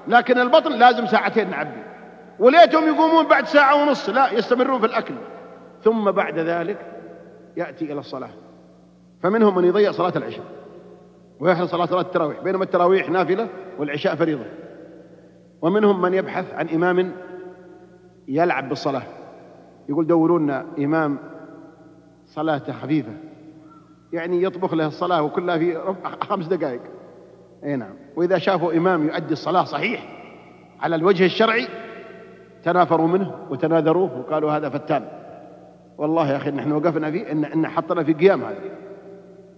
S3: لكن البطن لازم ساعتين نعبي. وليتهم يقومون بعد ساعة ونص لا يستمرون في الأكل. ثم بعد ذلك يأتي إلى الصلاة. فمنهم من يضيع صلاة العشاء ويحرص صلاة صلاة التراويح. بينما التراويح نافلة والعشاء فريضة. ومنهم من يبحث عن إمام يلعب بالصلاة. يقول دوروا لنا إمام صلاته خفيفة. يعني يطبخ له الصلاة وكلها في خمس دقائق. اي نعم. وإذا شافوا إمام يؤدي الصلاة صحيح على الوجه الشرعي تنافروا منه وتناذروه وقالوا هذا فتان. والله يا أخي نحن وقفنا فيه إن, إن حطنا في قيام هذا.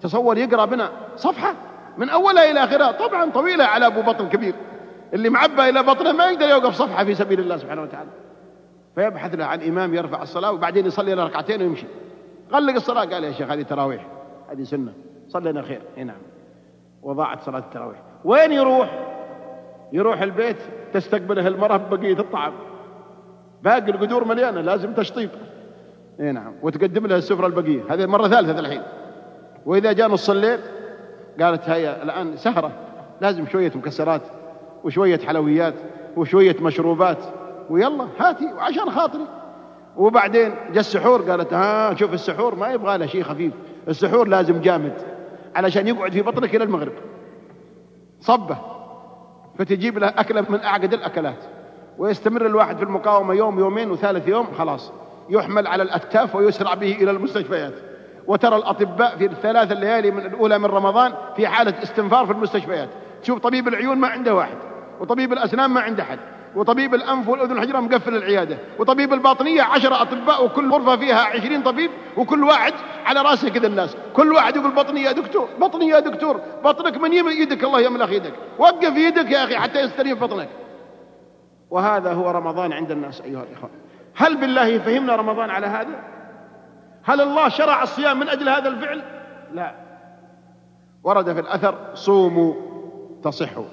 S3: تصور يقرأ بنا صفحة من أولها إلى آخرها طبعا طويلة على أبو بطن كبير. اللي معبى إلى بطنه ما يقدر يوقف صفحة في سبيل الله سبحانه وتعالى. فيبحث له عن إمام يرفع الصلاة وبعدين يصلي ركعتين ويمشي. غلق الصلاة قال يا شيخ هذه تراويح هذه سنة صلينا خير. اي نعم. وضاعت صلاة التراويح. وين يروح؟ يروح البيت تستقبله المرأة ببقية الطعام. باقي القدور مليانة لازم تشطيب. إي نعم وتقدم له السفرة البقية. هذه مرة ثالثة الحين. وإذا جاء نص الليل قالت هيا الآن سهرة. لازم شوية مكسرات وشوية حلويات وشوية مشروبات. ويلا هاتي وعشان خاطري. وبعدين جاء السحور قالت ها شوف السحور ما يبغى له شيء خفيف. السحور لازم جامد. علشان يقعد في بطنك إلى المغرب. صبه. فتجيب له أكلة من أعقد الأكلات. ويستمر الواحد في المقاومة يوم يومين وثالث يوم خلاص. يحمل على الأكتاف ويسرع به إلى المستشفيات. وترى الأطباء في الثلاث الليالي من الأولى من رمضان في حالة استنفار في المستشفيات. تشوف طبيب العيون ما عنده واحد وطبيب الأسنان ما عنده أحد. وطبيب الأنف والأذن الحجرة مقفل العيادة. وطبيب الباطنية عشرة أطباء وكل غرفة فيها عشرين طبيب وكل واحد على رأسه كذا الناس. كل واحد يقول بطني يا دكتور بطني يا دكتور. بطنك من يدك الله يملخ يدك. وقف يدك يا أخي حتى يستريح بطنك. وهذا هو رمضان عند الناس أيها الإخوة. هل بالله فهمنا رمضان على هذا؟ هل الله شرع الصيام من أجل هذا الفعل؟ لا. ورد في الأثر صوموا تصحوا.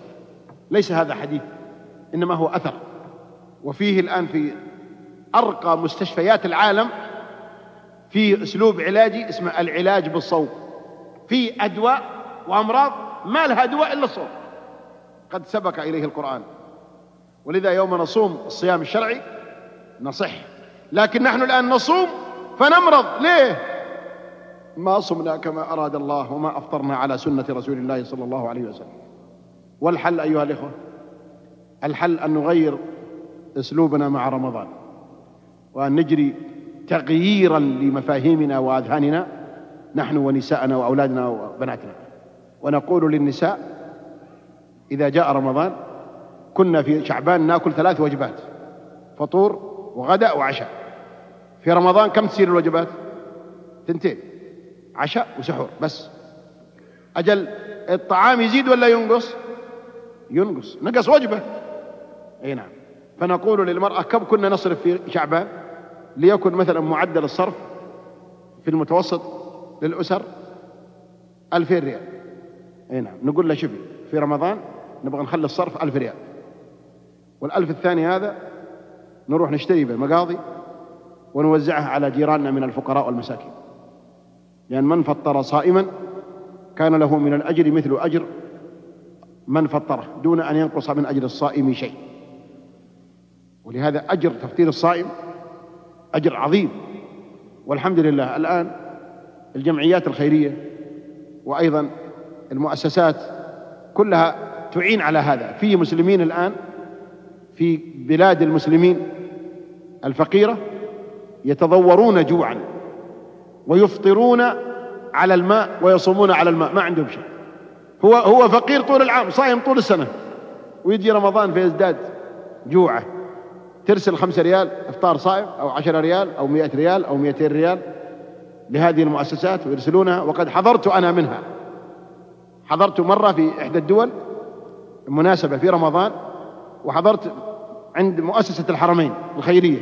S3: ليس هذا حديث. إنما هو أثر. وفيه الآن في أرقى مستشفيات العالم في أسلوب علاجي اسمه العلاج بالصوم في أدواء وأمراض ما لها دواء إلا الصوم قد سبق إليه القرآن. ولذا يوم نصوم الصيام الشرعي نصح. لكن نحن الآن نصوم فنمرض. ليه؟ ما صمنا كما أراد الله وما أفطرنا على سنة رسول الله صلى الله عليه وسلم. والحل أيها الإخوة؟ الحل أن نغير أسلوبنا مع رمضان وأن نجري تغييرا لمفاهيمنا وأذهاننا نحن ونساءنا وأولادنا وبناتنا. ونقول للنساء إذا جاء رمضان كنا في شعبان نأكل ثلاث وجبات فطور وغداء وعشاء. في رمضان كم تصير الوجبات؟ تنتين عشاء وسحور بس. أجل الطعام يزيد ولا ينقص؟ ينقص. نقص وجبة. إي نعم. فنقول للمرأة كم كنا نصرف في شعبان ليكن مثلا معدل الصرف في المتوسط للأسر ألفين ريال. إي نعم. نقول له شوفي في رمضان نبغى نخلي الصرف ألف ريال. والألف الثاني هذا نروح نشتري به مقاضي ونوزعها على جيراننا من الفقراء والمساكين. لأن من فطر صائما كان له من الأجر مثل أجر من فطره دون أن ينقص من أجر الصائم شيء. ولهذا أجر تفطير الصائم أجر عظيم. والحمد لله الآن الجمعيات الخيرية وأيضا المؤسسات كلها تعين على هذا. في مسلمين الآن في بلاد المسلمين الفقيرة يتضورون جوعا ويفطرون على الماء ويصومون على الماء. ما عندهم شيء. هو هو فقير طول العام صايم طول السنة ويجي رمضان فيزداد جوعه. ترسل خمسة ريال إفطار صائم أو عشرة ريال أو مئة ريال أو مئتين ريال لهذه المؤسسات ويرسلونها. وقد حضرت أنا منها. حضرت مرة في إحدى الدول مناسبة في رمضان وحضرت عند مؤسسة الحرمين الخيرية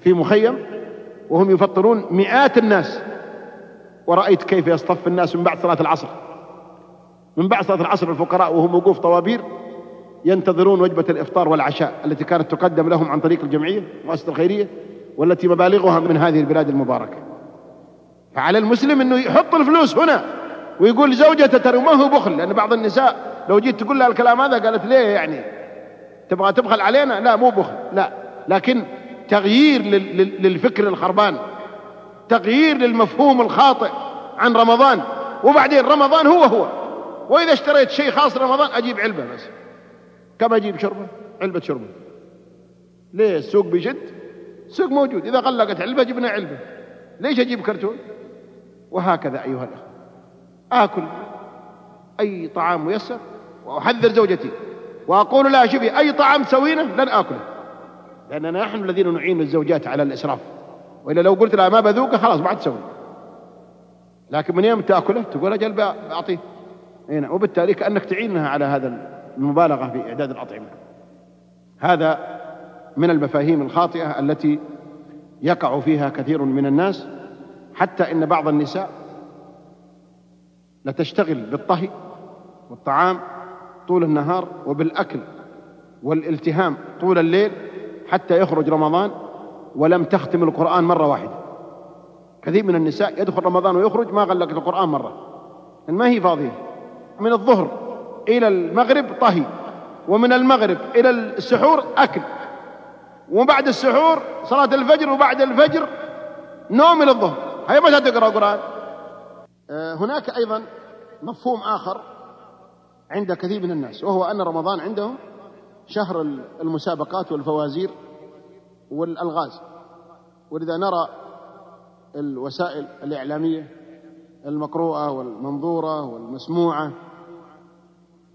S3: في مخيم وهم يفطرون مئات الناس. ورأيت كيف يصطف الناس من بعد صلاة العصر. من بعد صلاة العصر الفقراء وهم وقوف طوابير. ينتظرون وجبة الإفطار والعشاء التي كانت تقدم لهم عن طريق الجمعية المؤسسة الخيرية والتي مبالغها من هذه البلاد المباركة. فعلى المسلم أنه يحط الفلوس هنا ويقول لزوجته ترى ما هو بخل؟ لأن بعض النساء لو جيت تقول لها الكلام هذا قالت ليه يعني؟ تبغى تبخل علينا؟ لا مو بخل لا. لكن تغيير للفكر الخربان تغيير للمفهوم الخاطئ عن رمضان. وبعدين رمضان هو هو. وإذا اشتريت شيء خاص رمضان أجيب علبة بس. كم أجيب شربة علبة شربة. ليه؟ السوق بيشد؟ السوق موجود. إذا غلقت علبة جبنا علبة. ليش أجيب كرتون؟ وهكذا أيها الأخوة. آكل أي طعام ميسر وأحذر زوجتي. وأقول لها شوفي أي طعام تسوينه لن آكله. لأننا نحن الذين نعين الزوجات على الإسراف. وإلا لو قلت لها ما بذوقه خلاص ما عاد تسوي. لكن من يوم تأكله تقول أجل بأعطيه. هنا وبالتالي كأنك تعينها على هذا المبالغة في إعداد الأطعمة. هذا من المفاهيم الخاطئة التي يقع فيها كثير من الناس حتى إن بعض النساء لتشتغل بالطهي والطعام طول النهار وبالأكل والالتهام طول الليل حتى يخرج رمضان ولم تختم القرآن مرة واحدة. كثير من النساء يدخل رمضان ويخرج ما غلقت القرآن مرة. ما هي فاضية. من الظهر. إلى المغرب طهي ومن المغرب إلى السحور أكل. وبعد السحور صلاة الفجر وبعد الفجر نوم إلى الظهر. هي متى تقرأ قرآن آه، هناك أيضا مفهوم آخر عند كثير من الناس وهو أن رمضان عندهم شهر المسابقات والفوازير والألغاز. ولذا نرى الوسائل الإعلامية المقروءة والمنظورة والمسموعة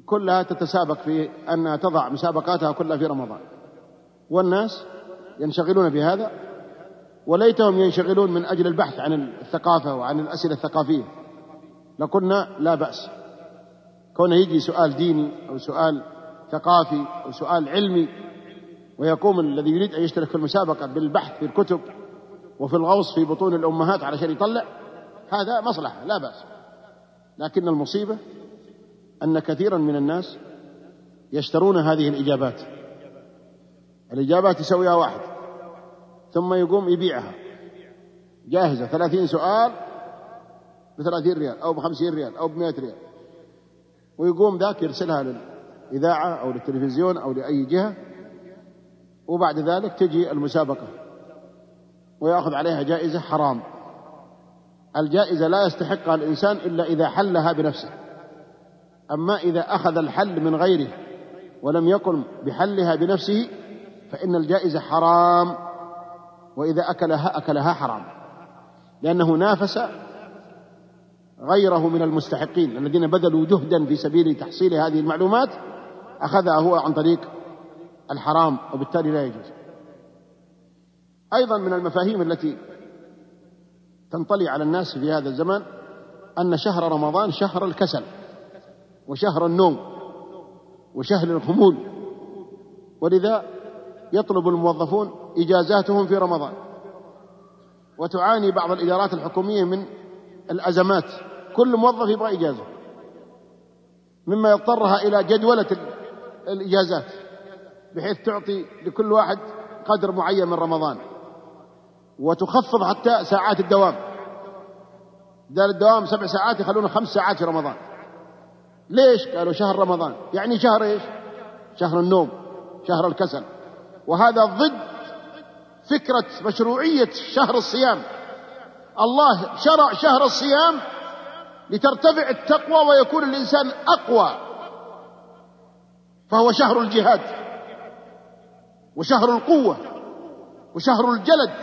S3: كلها تتسابق في أنها تضع مسابقاتها كلها في رمضان. والناس ينشغلون بهذا وليتهم ينشغلون من أجل البحث عن الثقافة وعن الأسئلة الثقافية. لقلنا لا بأس. كونه يجي سؤال ديني أو سؤال ثقافي أو سؤال علمي ويقوم الذي يريد أن يشترك في المسابقة بالبحث في الكتب وفي الغوص في بطون الأمهات علشان يطلع هذا مصلحة لا بأس. لكن المصيبة أن كثيرا من الناس يشترون هذه الإجابات. الإجابات يسويها واحد ثم يقوم يبيعها. جاهزة ثلاثين سؤال بثلاثين ريال أو بخمسين ريال أو بمئة ريال. ويقوم ذاك يرسلها للإذاعة أو للتلفزيون أو لأي جهة. وبعد ذلك تجي المسابقة. ويأخذ عليها جائزة حرام. الجائزة لا يستحقها الإنسان إلا إذا حلها بنفسه. أما إذا أخذ الحل من غيره ولم يقم بحلها بنفسه فإن الجائزة حرام. وإذا أكلها أكلها حرام. لأنه نافس غيره من المستحقين. الذين بذلوا جهدا في سبيل تحصيل هذه المعلومات أخذها هو عن طريق الحرام وبالتالي لا يجوز. أيضا من المفاهيم التي تنطلي على الناس في هذا الزمان أن شهر رمضان شهر الكسل. وشهر النوم وشهر الخمول ولذا يطلب الموظفون إجازاتهم في رمضان. وتعاني بعض الإدارات الحكومية من الأزمات. كل موظف يبغى إجازة. مما يضطرها إلى جدولة الإجازات. بحيث تعطي لكل واحد قدر معين من رمضان. وتخفض حتى ساعات الدوام. دار الدوام سبع ساعات يخلونه خمس ساعات في رمضان. ليش؟ قالوا شهر رمضان يعني شهر إيش؟ شهر النوم شهر الكسل وهذا ضد فكرة مشروعية شهر الصيام الله شرع شهر الصيام لترتفع التقوى ويكون الإنسان أقوى فهو شهر الجهاد وشهر القوة وشهر الجلد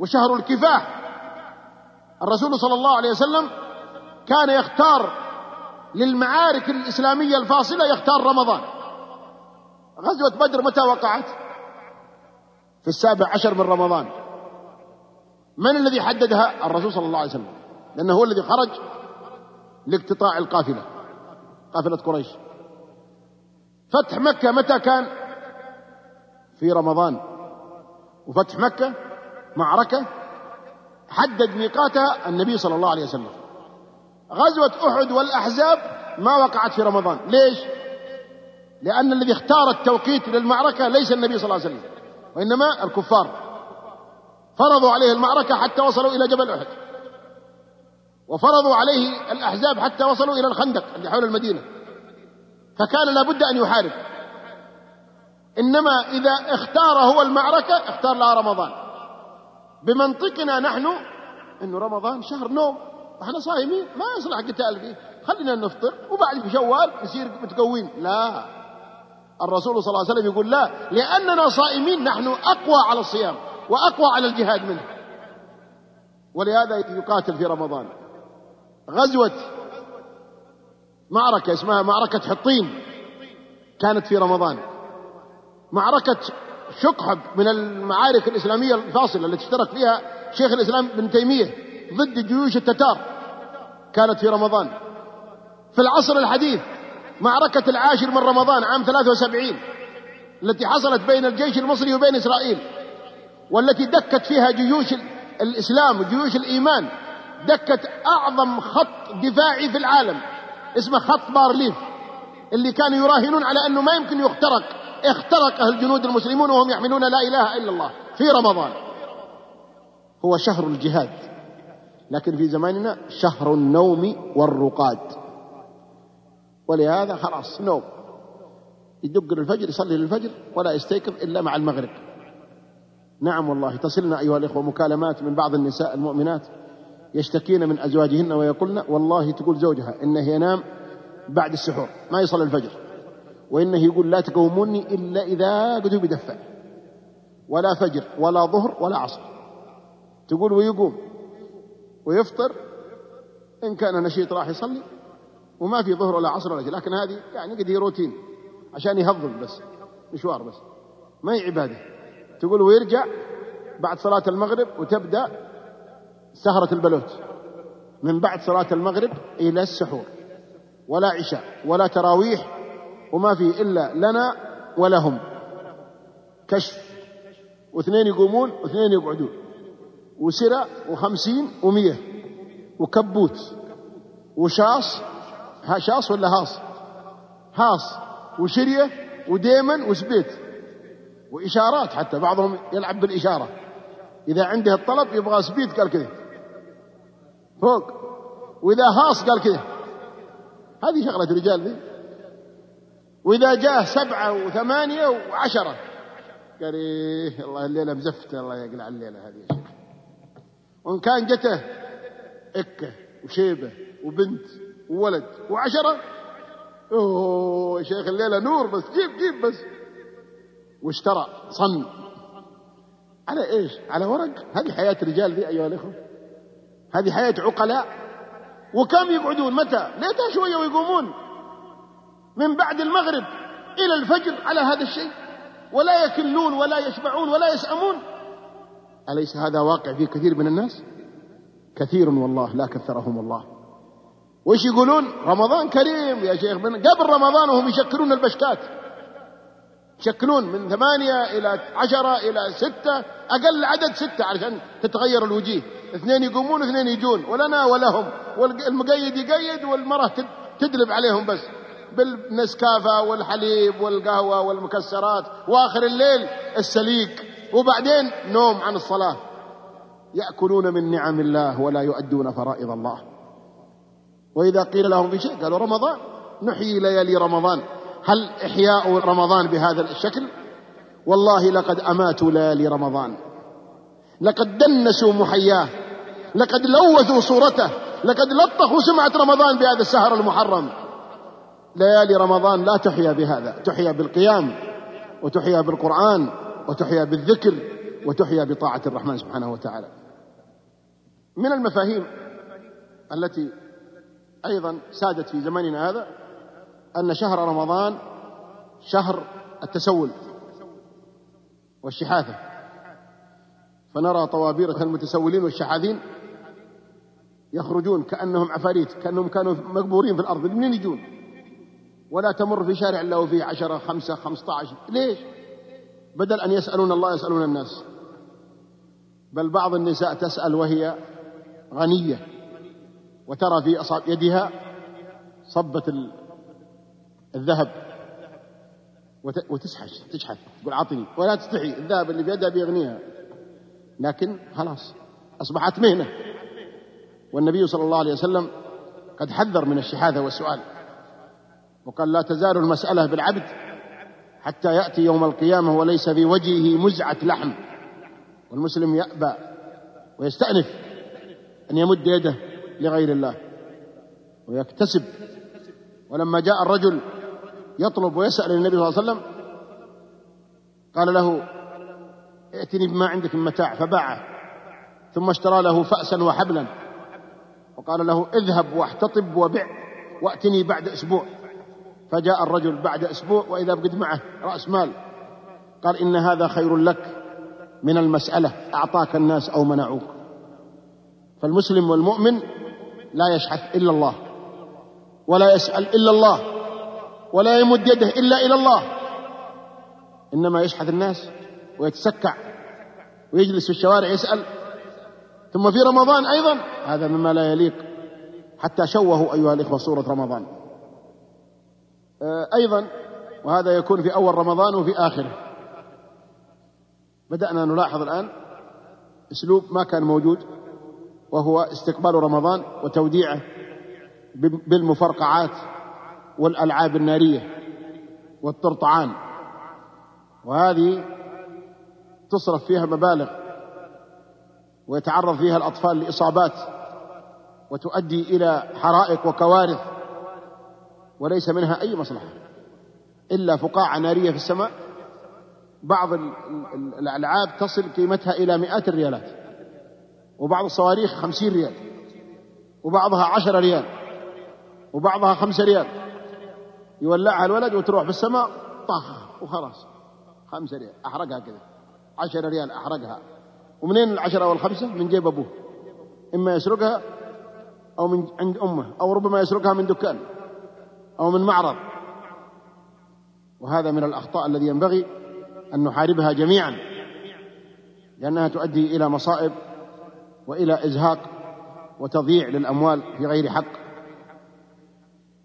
S3: وشهر الكفاح الرسول صلى الله عليه وسلم كان يختار للمعارك الإسلامية الفاصلة يختار رمضان. غزوة بدر متى وقعت؟ في السابع عشر من رمضان. من الذي حددها؟ الرسول صلى الله عليه وسلم. لأنه هو الذي خرج لاقتطاع القافلة قافلة قريش. فتح مكة متى كان؟ في رمضان. وفتح مكة معركة حدد ميقاتها النبي صلى الله عليه وسلم. غزوة أحد والأحزاب ما وقعت في رمضان. ليش؟ لأن الذي اختار التوقيت للمعركة ليس النبي صلى الله عليه وسلم وإنما الكفار. فرضوا عليه المعركة حتى وصلوا إلى جبل أحد. وفرضوا عليه الأحزاب حتى وصلوا إلى الخندق اللي حول المدينة. فكان لابد أن يحارب. إنما إذا اختار هو المعركة اختار لها رمضان. بمنطقنا نحن إنه رمضان شهر نوم. إحنا صايمين ما يصلح قتال فيه خلينا نفطر وبعد في شوال نصير متقوين لا. الرسول صلى الله عليه وسلم يقول لا لأننا صائمين نحن أقوى على الصيام وأقوى على الجهاد منه. ولهذا يقاتل في رمضان. غزوة معركة اسمها معركة حطين كانت في رمضان. معركة شقحب من المعارك الإسلامية الفاصلة التي اشترك فيها شيخ الإسلام ابن تيمية. ضد جيوش التتار كانت في رمضان. في العصر الحديث معركة العاشر من رمضان عام 73 التي حصلت بين الجيش المصري وبين إسرائيل والتي دكت فيها جيوش الإسلام وجيوش الإيمان دكت أعظم خط دفاعي في العالم اسمه خط بارليف اللي كانوا يراهنون على أنه ما يمكن يخترق اخترق الجنود المسلمون وهم يحملون لا إله إلا الله في رمضان. هو شهر الجهاد. لكن في زماننا شهر النوم والرقاد. ولهذا خلاص نوم. يدق للفجر يصلي للفجر ولا يستيقظ إلا مع المغرب. نعم والله تصلنا أيها الإخوة مكالمات من بعض النساء المؤمنات يشتكين من أزواجهن ويقولن والله تقول زوجها إنه ينام بعد السحور ما يصلي الفجر. وإنه يقول لا تقوموني إلا إذا قدوا بدفع. ولا فجر ولا ظهر ولا عصر. تقول ويقوم. ويفطر إن كان نشيط راح يصلي وما في ظهر ولا عصر ولا شيء لكن هذه يعني قد هي روتين عشان يهضم بس مشوار بس ما هي عبادة. تقول ويرجع بعد صلاة المغرب وتبدأ سهرة البلوت من بعد صلاة المغرب إلى السحور ولا عشاء ولا تراويح وما فيه إلا لنا ولهم كشف واثنين يقومون واثنين يقعدون. وسرة وخمسين ومية وكبوت وشاص. شاص ولا هاص؟ هاص. وشرية وديمن وسبيت. وإشارات حتى بعضهم يلعب بالإشارة. إذا عنده الطلب يبغى سبيت قال كذا فوق. وإذا هاص قال كذا هذه شغلة رجال ذي وإذا جاء سبعة وثمانية وعشرة. قال إيه الله الليلة مزفتة الله يقلع الليلة هذه يا شيخ. وإن كان جته إكة وشيبة وبنت وولد وعشرة أوه يا شيخ الليلة نور بس جيب جيب بس. واشترى صن. على إيش؟ على ورق؟ هذه حياة رجال ذي أيها الإخوة. هذه حياة عقلاء. وكم يقعدون؟ متى؟ ليتها شوية ويقومون. من بعد المغرب إلى الفجر على هذا الشيء. ولا يكلون ولا يشبعون ولا يسأمون أليس هذا واقع في كثير من الناس؟ كثير والله لا كثرهم الله. وش يقولون؟ رمضان كريم يا شيخ. من قبل رمضان وهم يشكلون البشكات. يشكلون من ثمانية إلى عشرة إلى ستة أقل عدد ستة علشان تتغير الوجيه. اثنين يقومون واثنين يجون. ولنا ولهم. والمقيد يقيد والمرأة تدلب عليهم بس. بالنسكافة والحليب والقهوة والمكسرات. وآخر الليل السليق. وبعدين نوم عن الصلاة. يأكلون من نعم الله ولا يؤدون فرائض الله. وإذا قيل لهم في شيء قالوا رمضان. نحيي ليالي رمضان. هل إحياء رمضان بهذا الشكل؟ والله لقد أماتوا ليالي رمضان. لقد دنسوا محياه. لقد لوثوا صورته. لقد لطخوا سمعة رمضان بهذا السهر المحرم. ليالي رمضان لا تحيا بهذا. تحيا بالقيام وتحيا بالقرآن. وتحيا بالذكر وتحيا بطاعة الرحمن سبحانه وتعالى. من المفاهيم التي أيضا سادت في زماننا هذا أن شهر رمضان شهر التسول والشحاثة فنرى طوابير المتسولين والشحاذين يخرجون كأنهم عفاريت كأنهم كانوا مقبورين في الأرض. منين يجون؟ ولا تمر في شارع إلا وفيه عشرة خمسة خمسة عشر. ليش؟ بدل أن يسألون الله يسألون الناس. بل بعض النساء تسأل وهي غنية وترى في أصابع يدها صبة الذهب. وتسحش تشحث تقول عطني ولا تستحي الذهب اللي في يدها بيغنيها. لكن خلاص أصبحت مهنة. والنبي صلى الله عليه وسلم قد حذر من الشحاذة والسؤال وقال لا تزال المسألة بالعبد حتى يأتي يوم القيامة وليس في وجهه مزعة لحم. والمسلم يأبى ويستأنف أن يمد يده لغير الله ويكتسب. ولما جاء الرجل يطلب ويسأل النبي صلى الله عليه وسلم قال له ائتني بما عندك من متاع فباعه ثم اشترى له فأسا وحبلا وقال له اذهب واحتطب وبع وأتني بعد أسبوع. فجاء الرجل بعد أسبوع وإذا قد معه رأس مال. قال إن هذا خير لك من المسألة أعطاك الناس أو منعوك. فالمسلم والمؤمن لا يشحث إلا الله ولا يسأل إلا الله ولا يمد يده إلا إلى الله. إنما يشحث الناس ويتسكع ويجلس في الشوارع يسأل. ثم في رمضان أيضا. هذا مما لا يليق. حتى شوهوا أيها الإخوة صورة رمضان. أيضا وهذا يكون في أول رمضان وفي اخره بدأنا نلاحظ الآن أسلوب ما كان موجود وهو استقبال رمضان وتوديعه بالمفرقعات والألعاب النارية والطرطعان. وهذه تصرف فيها مبالغ ويتعرض فيها الأطفال لإصابات وتؤدي إلى حرائق وكوارث. وليس منها أي مصلحة. إلا فقاعة نارية في السماء. بعض الألعاب تصل قيمتها إلى مئات الريالات. وبعض الصواريخ خمسين ريال. وبعضها عشرة ريال. وبعضها خمسة ريال. يولعها الولد وتروح في السماء طخ وخلاص. خمسة ريال. أحرقها كذا. عشرة ريال أحرقها. ومنين العشرة والخمسة؟ من جيب أبوه. إما يسرقها أو من عند أمه أو ربما يسرقها من دكان. أو من معرض. وهذا من الأخطاء الذي ينبغي أن نحاربها جميعا لأنها تؤدي إلى مصائب وإلى إزهاق وتضييع للأموال في غير حق.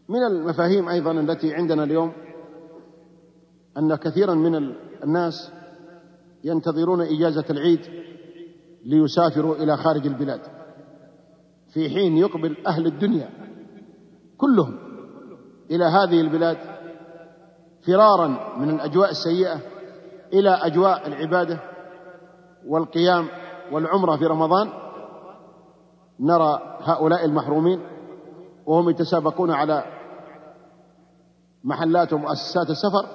S3: من المفاهيم أيضا التي عندنا اليوم أن كثيرا من الناس ينتظرون إجازة العيد ليسافروا إلى خارج البلاد في حين يقبل أهل الدنيا كلهم إلى هذه البلاد فرارا من الأجواء السيئة إلى أجواء العبادة والقيام والعمرة في رمضان نرى هؤلاء المحرومين وهم يتسابقون على محلات ومؤسسات السفر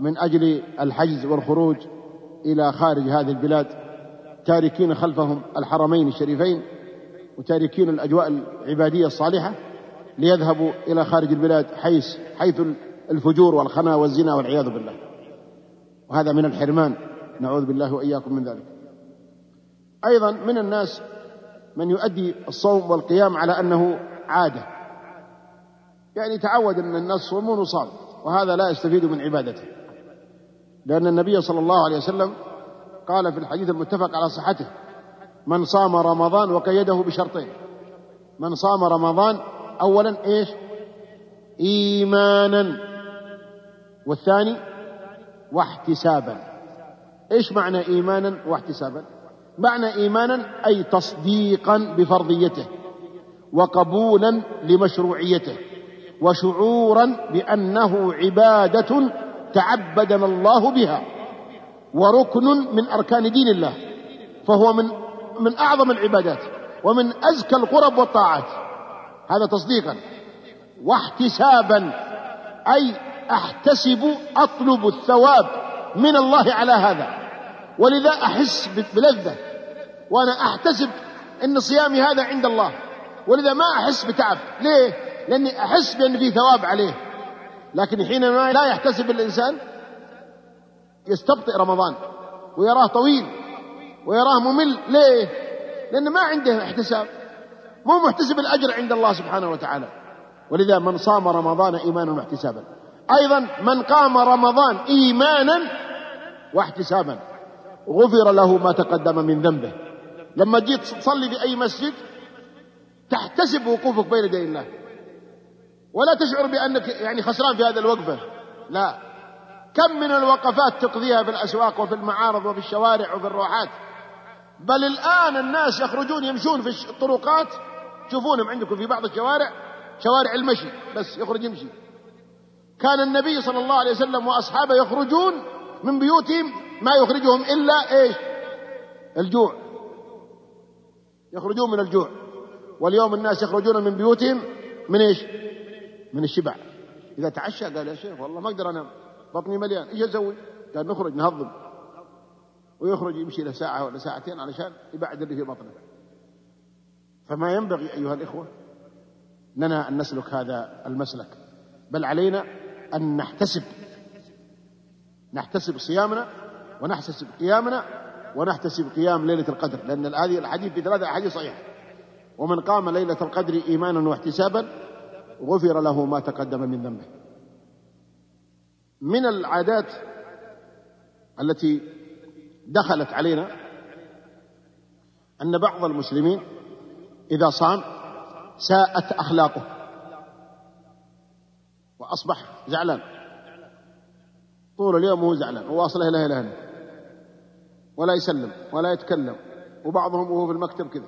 S3: من أجل الحجز والخروج إلى خارج هذه البلاد تاركين خلفهم الحرمين الشريفين وتاركين الأجواء العبادية الصالحة ليذهبوا إلى خارج البلاد حيث حيث الفجور والخنا والزنا والعياذ بالله. وهذا من الحرمان. نعوذ بالله وإياكم من ذلك. أيضا من الناس من يؤدي الصوم والقيام على أنه عادة. يعني تعود أن الناس صومون وصام وهذا لا يستفيد من عبادته. لأن النبي صلى الله عليه وسلم قال في الحديث المتفق على صحته من صام رمضان وقيده بشرطين. من صام رمضان أولا إيش؟ إيمانا. والثاني؟ واحتسابا. إيش معنى إيمانا واحتسابا؟ معنى إيمانا أي تصديقا بفرضيته وقبولا لمشروعيته وشعورا بأنه عبادة تعبدنا الله بها وركن من أركان دين الله فهو من من أعظم العبادات ومن أزكى القرب والطاعات. هذا تصديقا. واحتسابا. أي أحتسب أطلب الثواب من الله على هذا. ولذا أحس بلذة. وأنا أحتسب أن صيامي هذا عند الله. ولذا ما أحس بتعب. ليه؟ لأني أحس بأن في ثواب عليه. لكن حينما لا يحتسب الإنسان يستبطئ رمضان. ويراه طويل. ويراه ممل. ليه؟ لأنه ما عنده احتساب. مو محتسب الأجر عند الله سبحانه وتعالى. ولذا من صام رمضان إيمانا واحتسابا. أيضا من قام رمضان إيمانا واحتسابا. غفر له ما تقدم من ذنبه. لما جيت تصلي في أي مسجد تحتسب وقوفك بين يدي الله. ولا تشعر بأنك يعني خسران في هذه الوقفة. لا. كم من الوقفات تقضيها في الأسواق وفي المعارض وفي الشوارع وفي الروحات. بل الآن الناس يخرجون يمشون في الطرقات تشوفونهم عندكم في بعض الشوارع شوارع المشي بس يخرج يمشي. كان النبي صلى الله عليه وسلم وأصحابه يخرجون من بيوتهم ما يخرجهم إلا إيش؟ الجوع. يخرجون من الجوع. واليوم الناس يخرجون من بيوتهم من إيش؟ من الشبع. إذا تعشى قال يا شيخ والله ما أقدر أنام بطني مليان إيش أسوي؟ قال نخرج نهضم. ويخرج يمشي له ساعة ولا ساعتين علشان يبعد اللي في بطنه. فما ينبغي أيها الإخوة لنا أن نسلك هذا المسلك بل علينا أن نحتسب نحتسب صيامنا ونحتسب قيامنا ونحتسب قيام ليلة القدر لأن هذه الحديث في ثلاثة أحاديث صحيحة. ومن قام ليلة القدر إيمانا واحتسابا غفر له ما تقدم من ذنبه. من العادات التي دخلت علينا أن بعض المسلمين إذا صام ساءت أخلاقه وأصبح زعلان. طول اليوم وهو زعلان وواصله لا إله إلا ولا يسلم ولا يتكلم وبعضهم وهو في المكتب كذا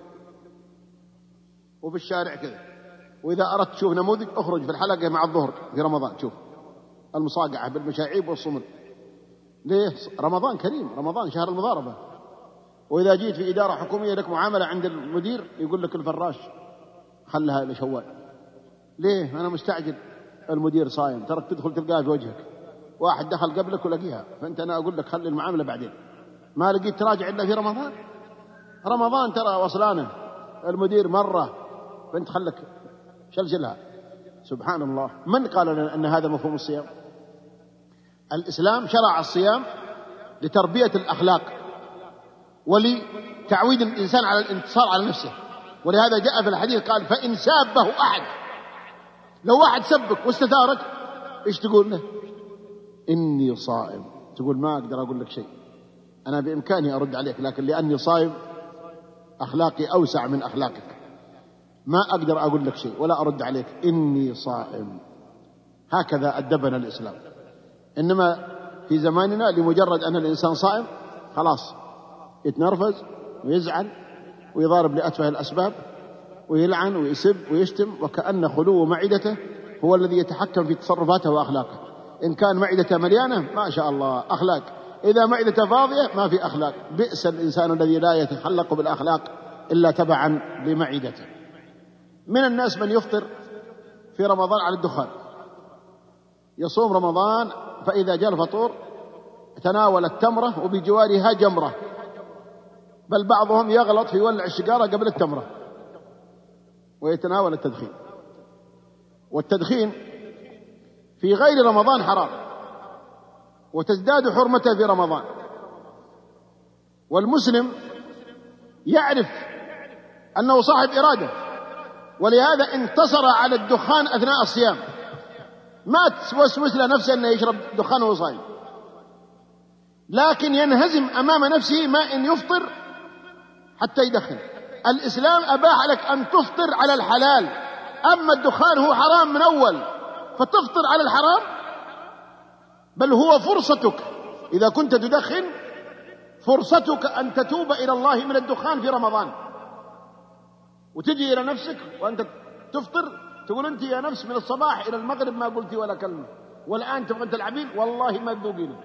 S3: وفي الشارع كذا. وإذا أردت تشوف نموذج أخرج في الحلقة مع الظهر في رمضان شوف. المصاقعة بالمشاعيب والصمت ليه؟ رمضان كريم رمضان شهر المضاربة. وإذا جيت في إدارة حكومية لك معاملة عند المدير يقول لك الفراش خلها لشوال ليه؟ أنا مستعجل. المدير صايم. ترك تدخل تلقاه في وجهك. واحد دخل قبلك ولقيها. فأنت أنا أقول لك خلي المعاملة بعدين. ما لقيت تراجع إلا في رمضان؟ رمضان ترى وصلانة. المدير مرة. فأنت خلك شلشلها. سبحان الله. من قال لنا أن هذا مفهوم الصيام؟ الإسلام شرع الصيام لتربية الأخلاق. ولتعويد الإنسان على الانتصار على نفسه. ولهذا جاء في الحديث قال فإن سابه أحد. لو واحد سبك واستثارك إيش تقول له؟ إني صائم. تقول ما أقدر أقول لك شيء. أنا بإمكاني أرد عليك لكن لأني صائم أخلاقي أوسع من أخلاقك. ما أقدر أقول لك شيء ولا أرد عليك. إني صائم. هكذا أدبنا الإسلام. إنما في زماننا لمجرد أن الإنسان صائم خلاص. يتنرفز ويزعل ويضارب لأتفه الأسباب ويلعن ويسب ويشتم وكأن خلو معدته هو الذي يتحكم في تصرفاته وأخلاقه. إن كان معدته مليانة ما شاء الله أخلاق. إذا معدته فاضية ما في أخلاق. بئس الإنسان الذي لا يتخلق بالأخلاق إلا تبعا لمعدته. من الناس من يفطر في رمضان على الدخان. يصوم رمضان فإذا جاء الفطور تناول التمرة وبجوارها جمرة. بل بعضهم يغلط في ولع السيجارة قبل التمرة ويتناول التدخين. والتدخين في غير رمضان حرام وتزداد حرمته في رمضان. والمسلم يعرف أنه صاحب إرادة ولهذا انتصر على الدخان أثناء الصيام. ما توسوس له نفسه أنه يشرب دخان وهو صايم. لكن ينهزم أمام نفسه ما إن يفطر حتى يدخن. الإسلام أباح لك أن تفطر على الحلال. أما الدخان هو حرام من أول. فتفطر على الحرام؟ بل هو فرصتك. إذا كنت تدخن فرصتك أن تتوب إلى الله من الدخان في رمضان. وتجي إلى نفسك وأنت تفطر تقول أنت يا نفس من الصباح إلى المغرب ما قلتي ولا كلمة. والآن تبغى تلعبين والله ما تذوقين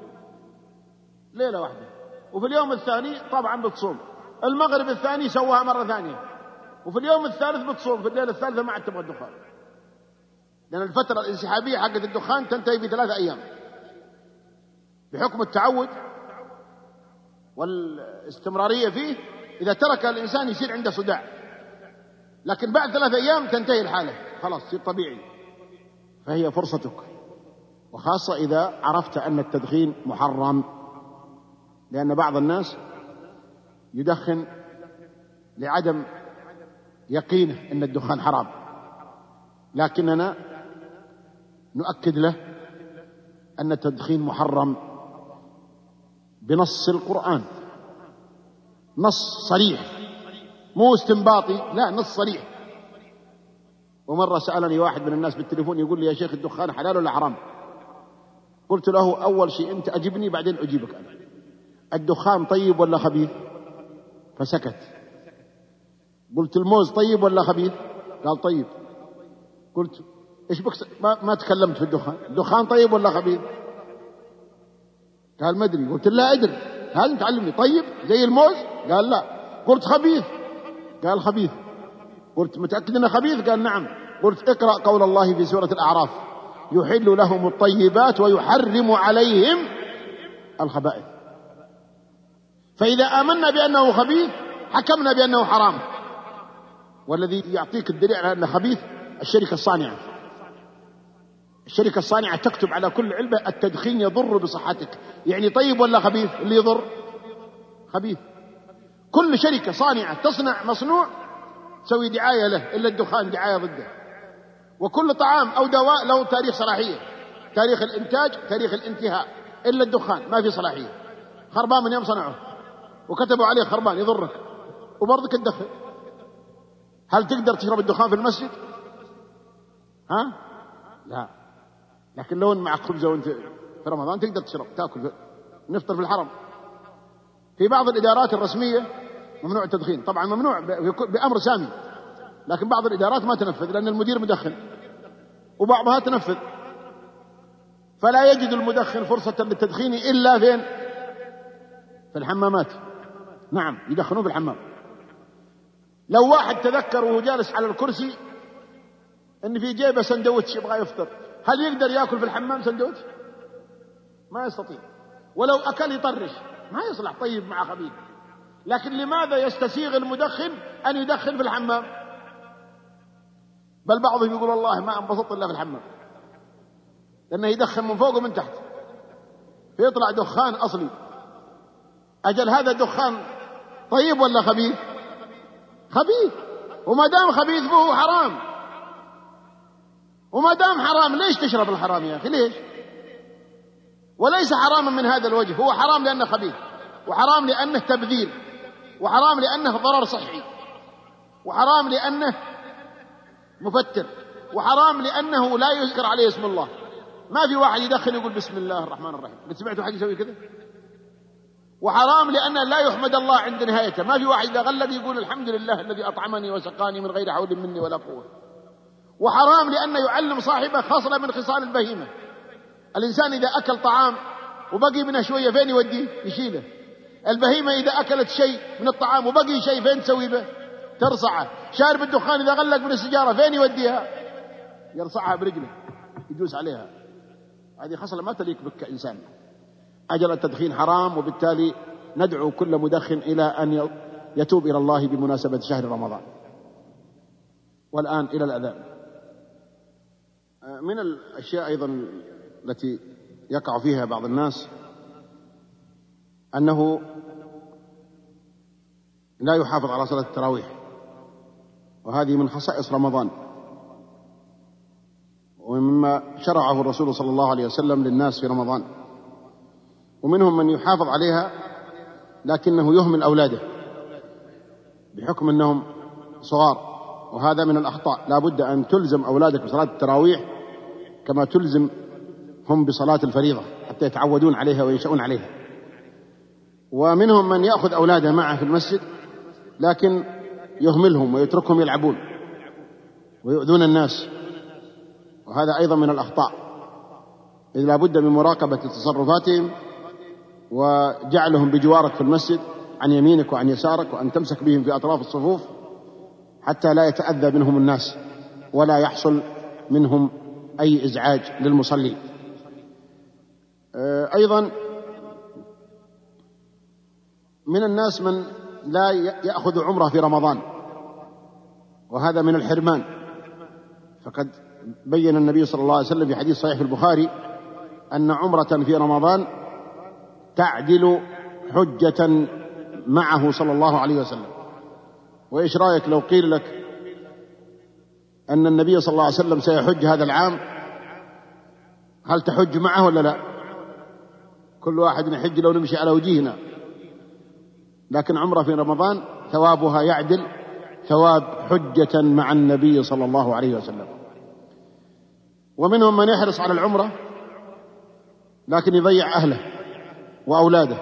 S3: ليلة واحدة. وفي اليوم الثاني طبعا بتصوم. المغرب الثاني سواها مرة ثانية. وفي اليوم الثالث بتصوم في الليلة الثالثة ما عاد تبغى الدخان. لأن الفترة الانسحابية حقت الدخان تنتهي بثلاثة أيام. بحكم التعود والاستمرارية فيه إذا ترك الإنسان يصير عنده صداع. لكن بعد ثلاثة أيام تنتهي الحالة. خلاص يصير طبيعي. فهي فرصتك. وخاصة إذا عرفت أن التدخين محرم. لأن بعض الناس يدخن لعدم يقينه أن الدخان حرام. لكننا نؤكد له أن التدخين محرم بنص القرآن. نص صريح. مو استنباطي لا نص صريح. ومرة سألني واحد من الناس بالتليفون يقول لي يا شيخ الدخان حلال ولا حرام؟ قلت له أول شيء أنت أجبني بعدين أجيبك أنا. الدخان طيب ولا خبيث؟ فسكت. قلت الموز طيب ولا خبيث؟ قال طيب. قلت إيش بك ما, ما تكلمت في الدخان. الدخان طيب ولا خبيث؟ قال ما أدري. قلت لا أدري. هذا تعلمني. طيب زي الموز؟ قال لا. قلت خبيث؟ قال خبيث. قلت متأكد إنه خبيث؟ قال نعم. قلت اقرأ قول الله في سورة الأعراف. يحل لهم الطيبات ويحرم عليهم الخبائث. فإذا آمنا بأنه خبيث حكمنا بأنه حرام. والذي يعطيك الدليل على أنه خبيث الشركة الصانعة. الشركة الصانعة تكتب على كل علبة التدخين يضر بصحتك. يعني طيب ولا خبيث؟ اللي يضر. خبيث. كل شركة صانعة تصنع مصنوع تسوي دعاية له إلا الدخان دعاية ضده. وكل طعام أو دواء له تاريخ صلاحية. تاريخ الإنتاج تاريخ الانتهاء. إلا الدخان ما في صلاحية. خربان من يوم صنعه. وكتبوا عليه خربان يضرك وبرضك تدخن هل تقدر تشرب الدخان في المسجد؟ ها؟ لا. لكن لو مع خبزة وأنت في رمضان تقدر تشرب تأكل نفطر في الحرم. في بعض الإدارات الرسمية ممنوع التدخين. طبعا ممنوع بأمر سامي. لكن بعض الإدارات ما تنفذ لأن المدير مدخن. وبعضها تنفذ. فلا يجد المدخن فرصة للتدخين إلا فين؟ في الحمامات. نعم يدخنون في الحمام لو واحد تذكر وهو جالس على الكرسي إن في جيبه سندوتش يبغى يفطر هل يقدر يأكل في الحمام سندوتش؟ ما يستطيع. ولو أكل يطرش ما يصلح طيب مع خبيث. لكن لماذا يستسيغ المدخن أن يدخن في الحمام؟ بل بعضهم يقول والله ما أنبسطت إلا في الحمام. لأنه يدخن من فوق ومن تحت. فيطلع دخان أصلي. أجل هذا دخان طيب ولا خبيث؟ خبيث. وما دام خبيث فهو حرام. وما دام حرام ليش تشرب الحرام يا أخي؟ ليش؟ وليس حراما من هذا الوجه. هو حرام لأنه خبيث وحرام لأنه تبذير وحرام لأنه ضرر صحي وحرام لأنه مفتر وحرام لأنه لا يذكر عليه اسم الله. ما في واحد يدخن يقول بسم الله الرحمن الرحيم. قد سمعتوا حد يسوي كذا؟ وحرام لأنه لا يحمد الله عند نهايته. ما في واحد إذا غلب يقول الحمد لله الذي أطعمني وسقاني من غير حول مني ولا قوة. وحرام لأنه يعلم صاحبه خصلة من خصال البهيمة. الإنسان إذا أكل طعام وبقي منه شوية فين يوديه يشيله. البهيمة إذا أكلت شيء من الطعام وبقي شيء فين تسوي به؟ ترصعه. شارب الدخان إذا غلق من السيجارة فين يوديها؟ يرصعها برجله يدوس عليها. هذه خصلة ما تليق بك كإنسان. أجل التدخين حرام وبالتالي ندعو كل مدخن إلى أن يتوب إلى الله بمناسبة شهر رمضان. والآن إلى الأذان. من الأشياء أيضا التي يقع فيها بعض الناس أنه لا يحافظ على صلاة التراويح وهذه من خصائص رمضان. ومما شرعه الرسول صلى الله عليه وسلم للناس في رمضان. ومنهم من يحافظ عليها لكنه يهمل أولاده بحكم أنهم صغار وهذا من الأخطاء. لا بد أن تلزم أولادك بصلاة التراويح كما تلزم هم بصلاة الفريضة حتى يتعودون عليها وينشأون عليها. ومنهم من يأخذ أولاده معه في المسجد لكن يهملهم ويتركهم يلعبون ويؤذون الناس وهذا أيضا من الأخطاء. إذ لا بد من مراقبة تصرفاتهم وجعلهم بجوارك في المسجد عن يمينك وعن يسارك وأن تمسك بهم في أطراف الصفوف حتى لا يتأذى منهم الناس ولا يحصل منهم أي إزعاج للمصلين آه، أيضا من الناس من لا يأخذ عمرة في رمضان وهذا من الحرمان. فقد بين النبي صلى الله عليه وسلم في حديث صحيح البخاري أن عمرة في رمضان تعدل حجة معه صلى الله عليه وسلم. وإيش رأيك لو قيل لك أن النبي صلى الله عليه وسلم سيحج هذا العام؟ هل تحج معه ولا لا؟ كل واحد يحج لو نمشي على وجيهنا لكن عمرة في رمضان ثوابها يعدل ثواب حجة مع النبي صلى الله عليه وسلم. ومنهم من يحرص على العمرة لكن يضيع أهله. وأولاده.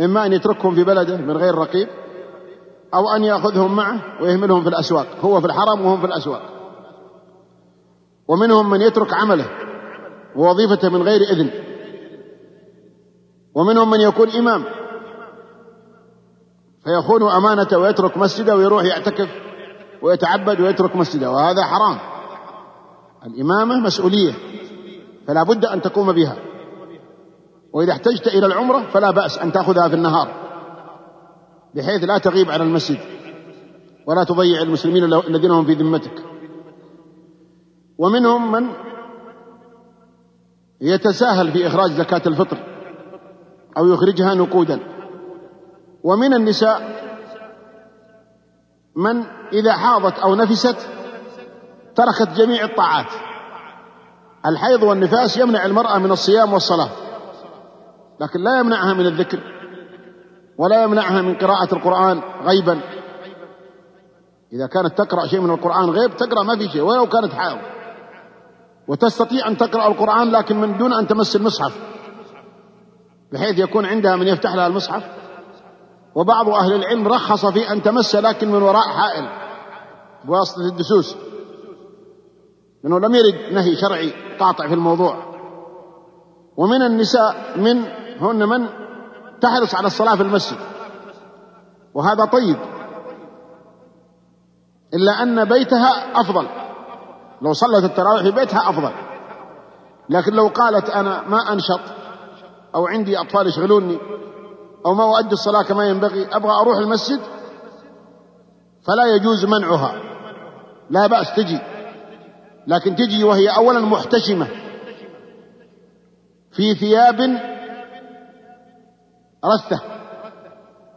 S3: إما أن يتركهم في بلده من غير رقيب أو أن يأخذهم معه ويهملهم في الأسواق هو في الحرم وهم في الأسواق. ومنهم من يترك عمله ووظيفته من غير إذن. ومنهم من يكون إمام. فيخون أمانته ويترك مسجده ويروح يعتكف ويتعبد ويترك مسجده وهذا حرام. الإمامة مسؤولية فلا بد أن تقوم بها. وإذا احتجت إلى العمرة فلا بأس أن تأخذها في النهار بحيث لا تغيب عن المسجد ولا تضيع المسلمين الذين هم في ذمتك. ومنهم من يتساهل في إخراج زكاة الفطر أو يخرجها نقودا. ومن النساء من إذا حاضت أو نفست تركت جميع الطاعات. الحيض والنفاس يمنع المرأة من الصيام والصلاة. لكن لا يمنعها من الذكر ولا يمنعها من قراءة القرآن غيبا. إذا كانت تقرأ شيء من القرآن غيب تقرأ ما في شيء ولو كانت حائض. وتستطيع أن تقرأ القرآن لكن من دون أن تمس المصحف. بحيث يكون عندها من يفتح لها المصحف. وبعض أهل العلم رخص في أن تمس لكن من وراء حائل. بواسطة الدسوس. لأنه لم يرد نهي شرعي قاطع في الموضوع. ومن النساء من هن من؟ تحرص على الصلاة في المسجد. وهذا طيب. إلا أن بيتها أفضل. لو صلت التراويح في بيتها أفضل. لكن لو قالت أنا ما أنشط أو عندي أطفال يشغلوني أو ما أؤدي الصلاة كما ينبغي أبغى أروح المسجد فلا يجوز منعها. لا بأس تجي. لكن تجي وهي أولا محتشمة. في ثياب رثة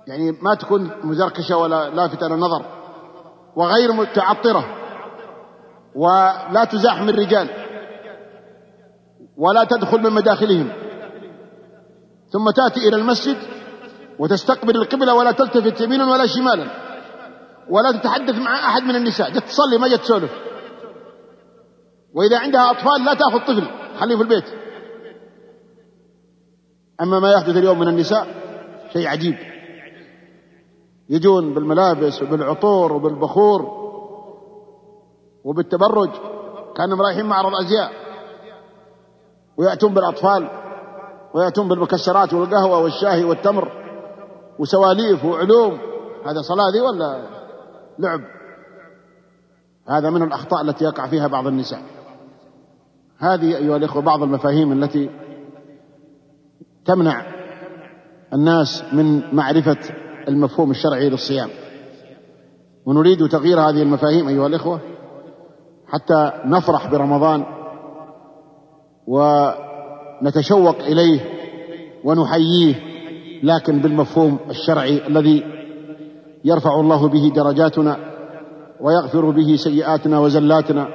S3: يعني ما تكون مزركشة ولا لافتة للنظر وغير متعطرة. ولا تزاحم الرجال ولا تدخل من مداخلهم. ثم تأتي إلى المسجد وتستقبل القبلة ولا تلتفت يمينا ولا شمالا. ولا تتحدث مع أحد من النساء. جت تصلي ما جت تسولف. وإذا عندها أطفال لا تأخذ طفل. خليه في البيت. أما ما يحدث اليوم من النساء شيء عجيب. يجون بالملابس وبالعطور وبالبخور وبالتبرج كأنهم رايحين معرض أزياء ويأتون بالأطفال ويأتون بالمكسرات والقهوة والشاي والتمر وسواليف وعلوم. هذا صلاة ذي ولا لعب؟ هذا من الأخطاء التي يقع فيها بعض النساء. هذه أيها الإخوة بعض المفاهيم التي تمنع الناس من معرفة المفهوم الشرعي للصيام. ونريد تغيير هذه المفاهيم أيها الإخوة حتى نفرح برمضان ونتشوق إليه ونحييه لكن بالمفهوم الشرعي الذي يرفع الله به درجاتنا ويغفر به سيئاتنا وزلاتنا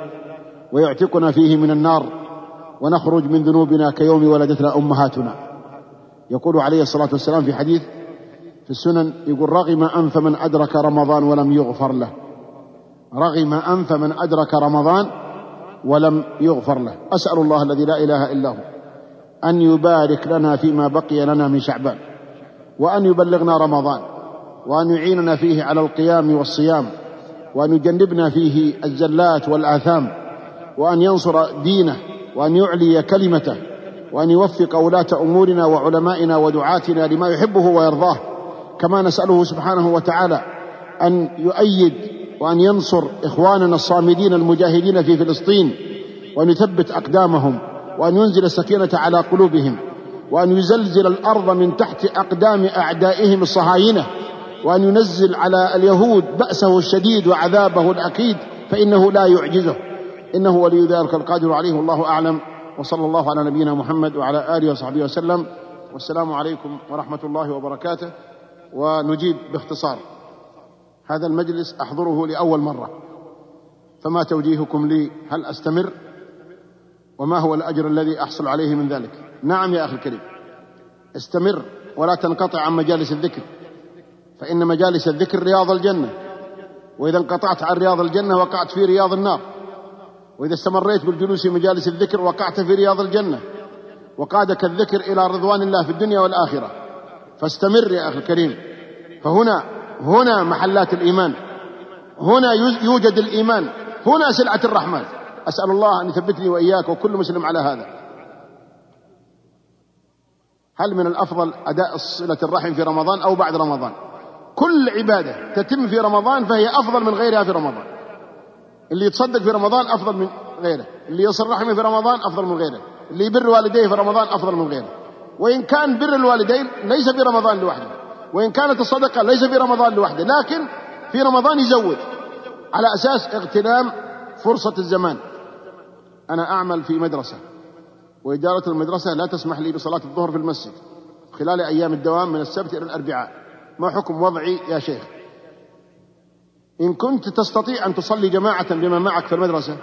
S3: ويعتقنا فيه من النار ونخرج من ذنوبنا كيوم ولدتنا أمهاتنا. يقول عليه الصلاة والسلام في حديث في السنن يقول رغم أنف من أدرك رمضان ولم يغفر له. رغم أنف من أدرك رمضان ولم يغفر له. أسأل الله الذي لا إله إلا هو أن يبارك لنا فيما بقي لنا من شعبان وأن يبلغنا رمضان وأن يعيننا فيه على القيام والصيام وأن يجنبنا فيه الزلات والآثام وأن ينصر دينه وأن يعلي كلمته وأن يوفق ولاة أمورنا وعلمائنا ودعاتنا لما يحبه ويرضاه كما نسأله سبحانه وتعالى أن يؤيد وأن ينصر إخواننا الصامدين المجاهدين في فلسطين وأن يثبت أقدامهم وأن ينزل السكينة على قلوبهم وأن يزلزل الأرض من تحت أقدام أعدائهم الصهاينة وأن ينزل على اليهود بأسه الشديد وعذابه الأكيد فإنه لا يعجزه. إنه ولي ذلك القادر عليه والله أعلم. وصلى الله على نبينا محمد وعلى آله وصحبه وسلم. والسلام عليكم ورحمة الله وبركاته. ونجيب باختصار. هذا المجلس أحضره لأول مرة. فما توجيهكم لي؟ هل أستمر؟ وما هو الأجر الذي أحصل عليه من ذلك؟ نعم يا أخي الكريم. استمر ولا تنقطع عن مجالس الذكر. فإن مجالس الذكر رياض الجنة. وإذا انقطعت عن رياض الجنة وقعت في رياض النار. وإذا استمريت بالجلوس في مجالس الذكر وقعت في رياض الجنة وقادك الذكر إلى رضوان الله في الدنيا والآخرة فاستمر يا أخي الكريم. فهنا هنا محلات الإيمان. هنا يوجد الإيمان. هنا سلعة الرحمن. أسأل الله أن يثبتني وإياك وكل مسلم على هذا. هل من الأفضل أداء صلة الرحم في رمضان أو بعد رمضان؟ كل عبادة تتم في رمضان فهي أفضل من غيرها في رمضان. اللي يتصدق في رمضان أفضل من غيره. اللي يصل رحمه في رمضان أفضل من غيره. اللي يبر والديه في رمضان أفضل من غيره. وإن كان بر الوالدين ليس في رمضان لوحده. وإن كانت الصدقة ليس في رمضان لوحده. لكن في رمضان يزود. على أساس اغتنام فرصة الزمان. أنا أعمل في مدرسة. وإدارة المدرسة لا تسمح لي بصلاة الظهر في المسجد. خلال أيام الدوام من السبت إلى الأربعاء. ما حكم وضعي يا شيخ؟ إن كنت تستطيع أن تصلي جماعة بمن معك في المدرسة.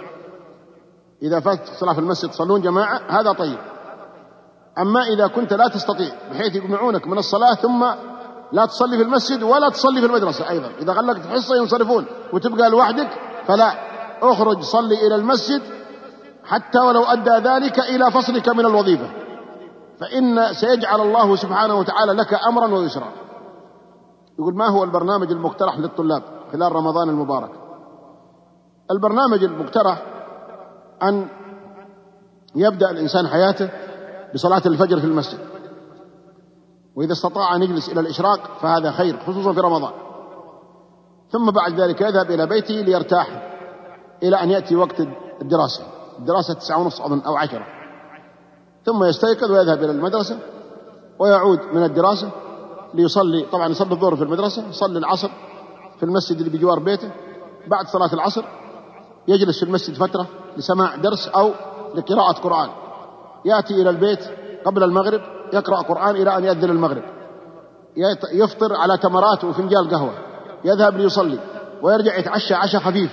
S3: إذا فاتت الصلاة في المسجد تصلون جماعة هذا طيب. أما إذا كنت لا تستطيع بحيث يمنعونك من الصلاة ثم لا تصلي في المسجد ولا تصلي في المدرسة أيضا. إذا غلقت حصة ينصرفون وتبقى لوحدك فلا. أخرج صلي إلى المسجد حتى ولو أدى ذلك إلى فصلك من الوظيفة. فإن سيجعل الله سبحانه وتعالى لك أمرا ويسرا. يقول ما هو البرنامج المقترح للطلاب؟ خلال رمضان المبارك. البرنامج المقترح أن يبدأ الإنسان حياته بصلاة الفجر في المسجد. وإذا استطاع أن يجلس إلى الإشراق فهذا خير خصوصا في رمضان. ثم بعد ذلك يذهب إلى بيته ليرتاح إلى أن يأتي وقت الدراسة. الدراسة تسعة ونصف أظن أو عشرة. ثم يستيقظ ويذهب إلى المدرسة ويعود من الدراسة ليصلي. طبعا يصلي الظهر في المدرسة يصلي العصر في المسجد اللي بجوار بيته بعد صلاة العصر يجلس في المسجد فترة لسماع درس أو لقراءة قرآن. يأتي إلى البيت قبل المغرب يقرأ قرآن إلى أن يأذن المغرب. يفطر على تمرات وفنجان قهوة. يذهب ليصلي ويرجع يتعشى عشاء خفيف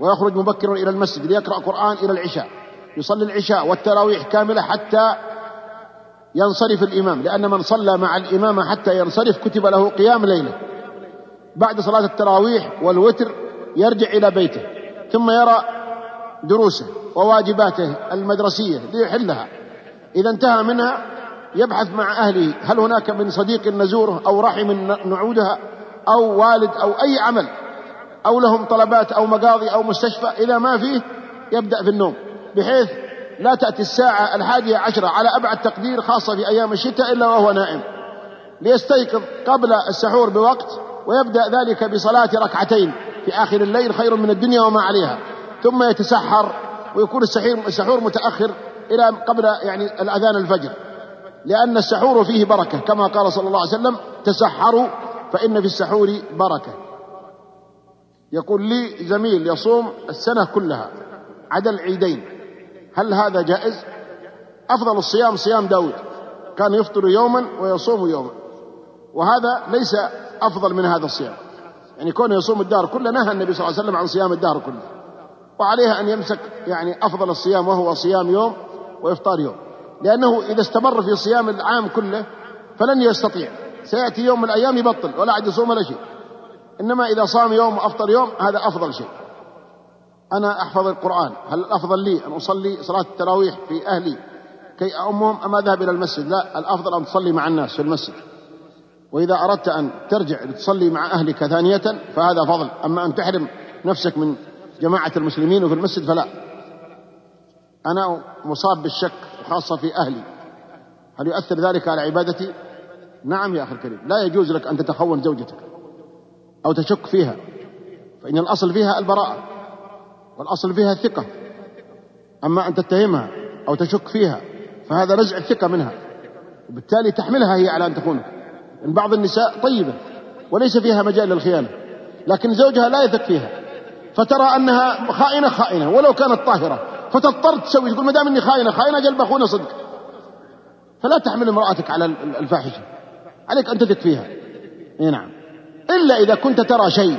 S3: ويخرج مبكرا إلى المسجد ليقرأ قرآن إلى العشاء. يصلي العشاء والتراويح كاملة حتى ينصرف الإمام لأن من صلى مع الإمام حتى ينصرف كتب له قيام ليلة. بعد صلاة التراويح والوتر يرجع إلى بيته ثم يرى دروسه وواجباته المدرسية ليحلها. إذا انتهى منها يبحث مع أهله هل هناك من صديق نزوره أو رحم نعودها أو والد أو أي عمل أو لهم طلبات أو مقاضي أو مستشفى إذا ما فيه يبدأ في النوم بحيث لا تأتي الساعة الحادية عشرة على أبعد تقدير خاصة في أيام الشتاء إلا وهو نائم. ليستيقظ قبل السحور بوقت ويبدأ ذلك بصلاة ركعتين في آخر الليل خير من الدنيا وما عليها. ثم يتسحر ويكون السحور متأخر إلى قبل يعني الأذان الفجر. لأن السحور فيه بركة كما قال صلى الله عليه وسلم تسحروا فإن في السحور بركة. يقول لي زميل يصوم السنة كلها عدا العيدين. هل هذا جائز؟ أفضل الصيام صيام داود. كان يفطر يوما ويصوم يوما. وهذا ليس أفضل من هذا الصيام. يعني كونه يصوم الدهر كله نهى النبي صلى الله عليه وسلم عن صيام الدهر كله. وعليها أن يمسك يعني أفضل الصيام وهو صيام يوم وإفطار يوم. لأنه إذا استمر في صيام العام كله فلن يستطيع. سيأتي يوم من الأيام يبطل ولا عاد يصوم ولا شيء. إنما إذا صام يوم وأفطر يوم هذا أفضل شيء. أنا أحفظ القرآن. هل الأفضل لي أن أصلي صلاة التراويح في أهلي كي أؤمهم أم أذهب إلى المسجد؟ لا الأفضل أن تصلي مع الناس في المسجد. وإذا أردت أن ترجع لتصلي مع أهلك ثانية فهذا فضل. أما أن تحرم نفسك من جماعة المسلمين وفي المسجد فلا. أنا مصاب بالشك خاصة في أهلي. هل يؤثر ذلك على عبادتي؟ نعم يا أخي الكريم. لا يجوز لك أن تتخون زوجتك أو تشك فيها. فإن الأصل فيها البراءة والأصل فيها الثقة. أما أن تتهمها أو تشك فيها فهذا نزع الثقة منها. وبالتالي تحملها هي على أن تخونك. إن بعض النساء طيبة وليس فيها مجال للخيانة لكن زوجها لا يثق فيها فترى أنها خائنة خائنة ولو كانت طاهرة فتضطر تسوي تقول ما دام إني خائنة خائنة جلب أخونا صدق. فلا تحمل امرأتك على الفاحشة. عليك أن تثق فيها. إي نعم. إلا إذا كنت ترى شيء.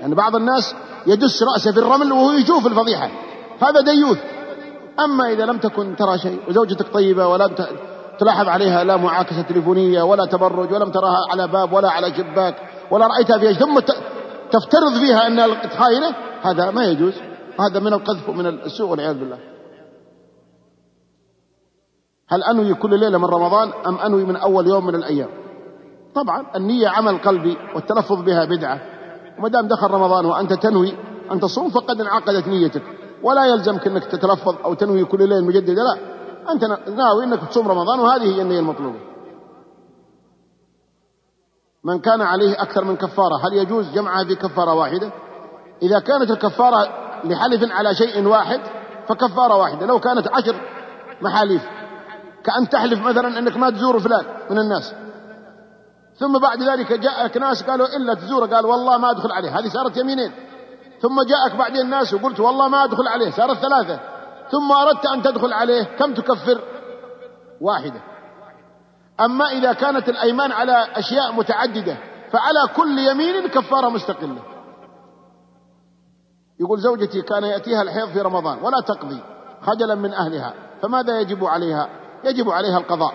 S3: يعني بعض الناس يدس رأسه في الرمل وهو يشوف الفضيحة. هذا ديوث. أما إذا لم تكن ترى شيء وزوجتك طيبة ولم تلاحظ عليها لا معاكسة تليفونية ولا تبرج ولم تراها على باب ولا على شباك ولا رأيتها في ثم تفترض فيها أنها خاينة هذا ما يجوز. هذا من القذف ومن السوء والعياذ بالله. هل أنوي كل ليلة من رمضان أم أنوي من أول يوم من الأيام؟ طبعا النية عمل قلبي والتلفظ بها بدعة. وما دام دخل رمضان وأنت تنوي أن تصوم فقد انعقدت نيتك. ولا يلزمك أنك تتلفظ أو تنوي كل ليلة مجددة لا. أنت ناوي أنك تصوم رمضان وهذه هي النية المطلوبة. من كان عليه أكثر من كفارة هل يجوز جمعها في كفارة واحدة؟ إذا كانت الكفارة لحلف على شيء واحد فكفارة واحدة. لو كانت عشر محاليف كأن تحلف مثلا أنك ما تزور فلان من الناس. ثم بعد ذلك جاءك ناس قالوا إلا تزوره قال والله ما أدخل عليه. هذه صارت يمينين. ثم جاءك بعدين ناس وقلت والله ما أدخل عليه صارت ثلاثة. ثم أردت أن تدخل عليه كم تكفر؟ واحدة. أما إذا كانت الأيمان على أشياء متعددة فعلى كل يمين كفارة مستقلة. يقول زوجتي كان يأتيها الحيض في رمضان ولا تقضي خجلا من أهلها فماذا يجب عليها؟ يجب عليها القضاء.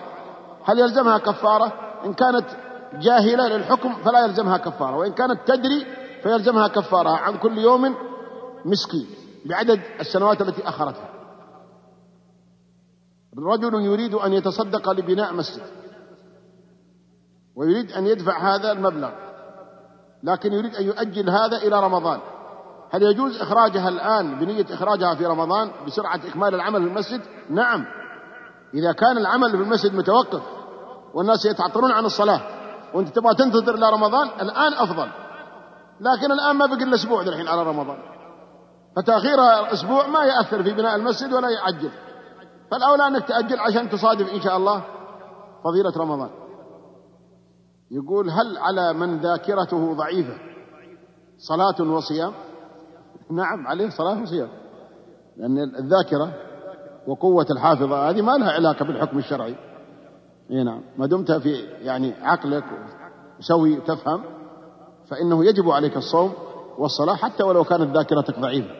S3: هل يلزمها كفارة؟ إن كانت جاهلة للحكم فلا يلزمها كفارة وإن كانت تدري فيلزمها كفارة عن كل يوم مسكين بعدد السنوات التي أخرتها. رجل يريد أن يتصدق لبناء مسجد ويريد أن يدفع هذا المبلغ لكن يريد أن يؤجل هذا إلى رمضان. هل يجوز إخراجها الآن بنية إخراجها في رمضان بسرعة إكمال العمل في المسجد؟ نعم. إذا كان العمل في المسجد متوقف والناس يتعطلون عن الصلاة وأنت تبغى تنتظر إلى رمضان الآن أفضل. لكن الآن ما بقي إلا أسبوع الحين على رمضان. فتأخيرها أسبوع ما يأثر في بناء المسجد ولا يعجل فالأولى أنك تأجل عشان تصادف إن شاء الله فضيلة رمضان. يقول هل على من ذاكرته ضعيفة؟ صلاة وصيام؟ نعم عليه صلاة وصيام. لأن الذاكرة وقوة الحافظة هذه ما لها علاقة بالحكم الشرعي. إي نعم. ما دمت في يعني عقلك سوي تفهم فإنه يجب عليك الصوم والصلاة حتى ولو كانت ذاكرتك ضعيفة.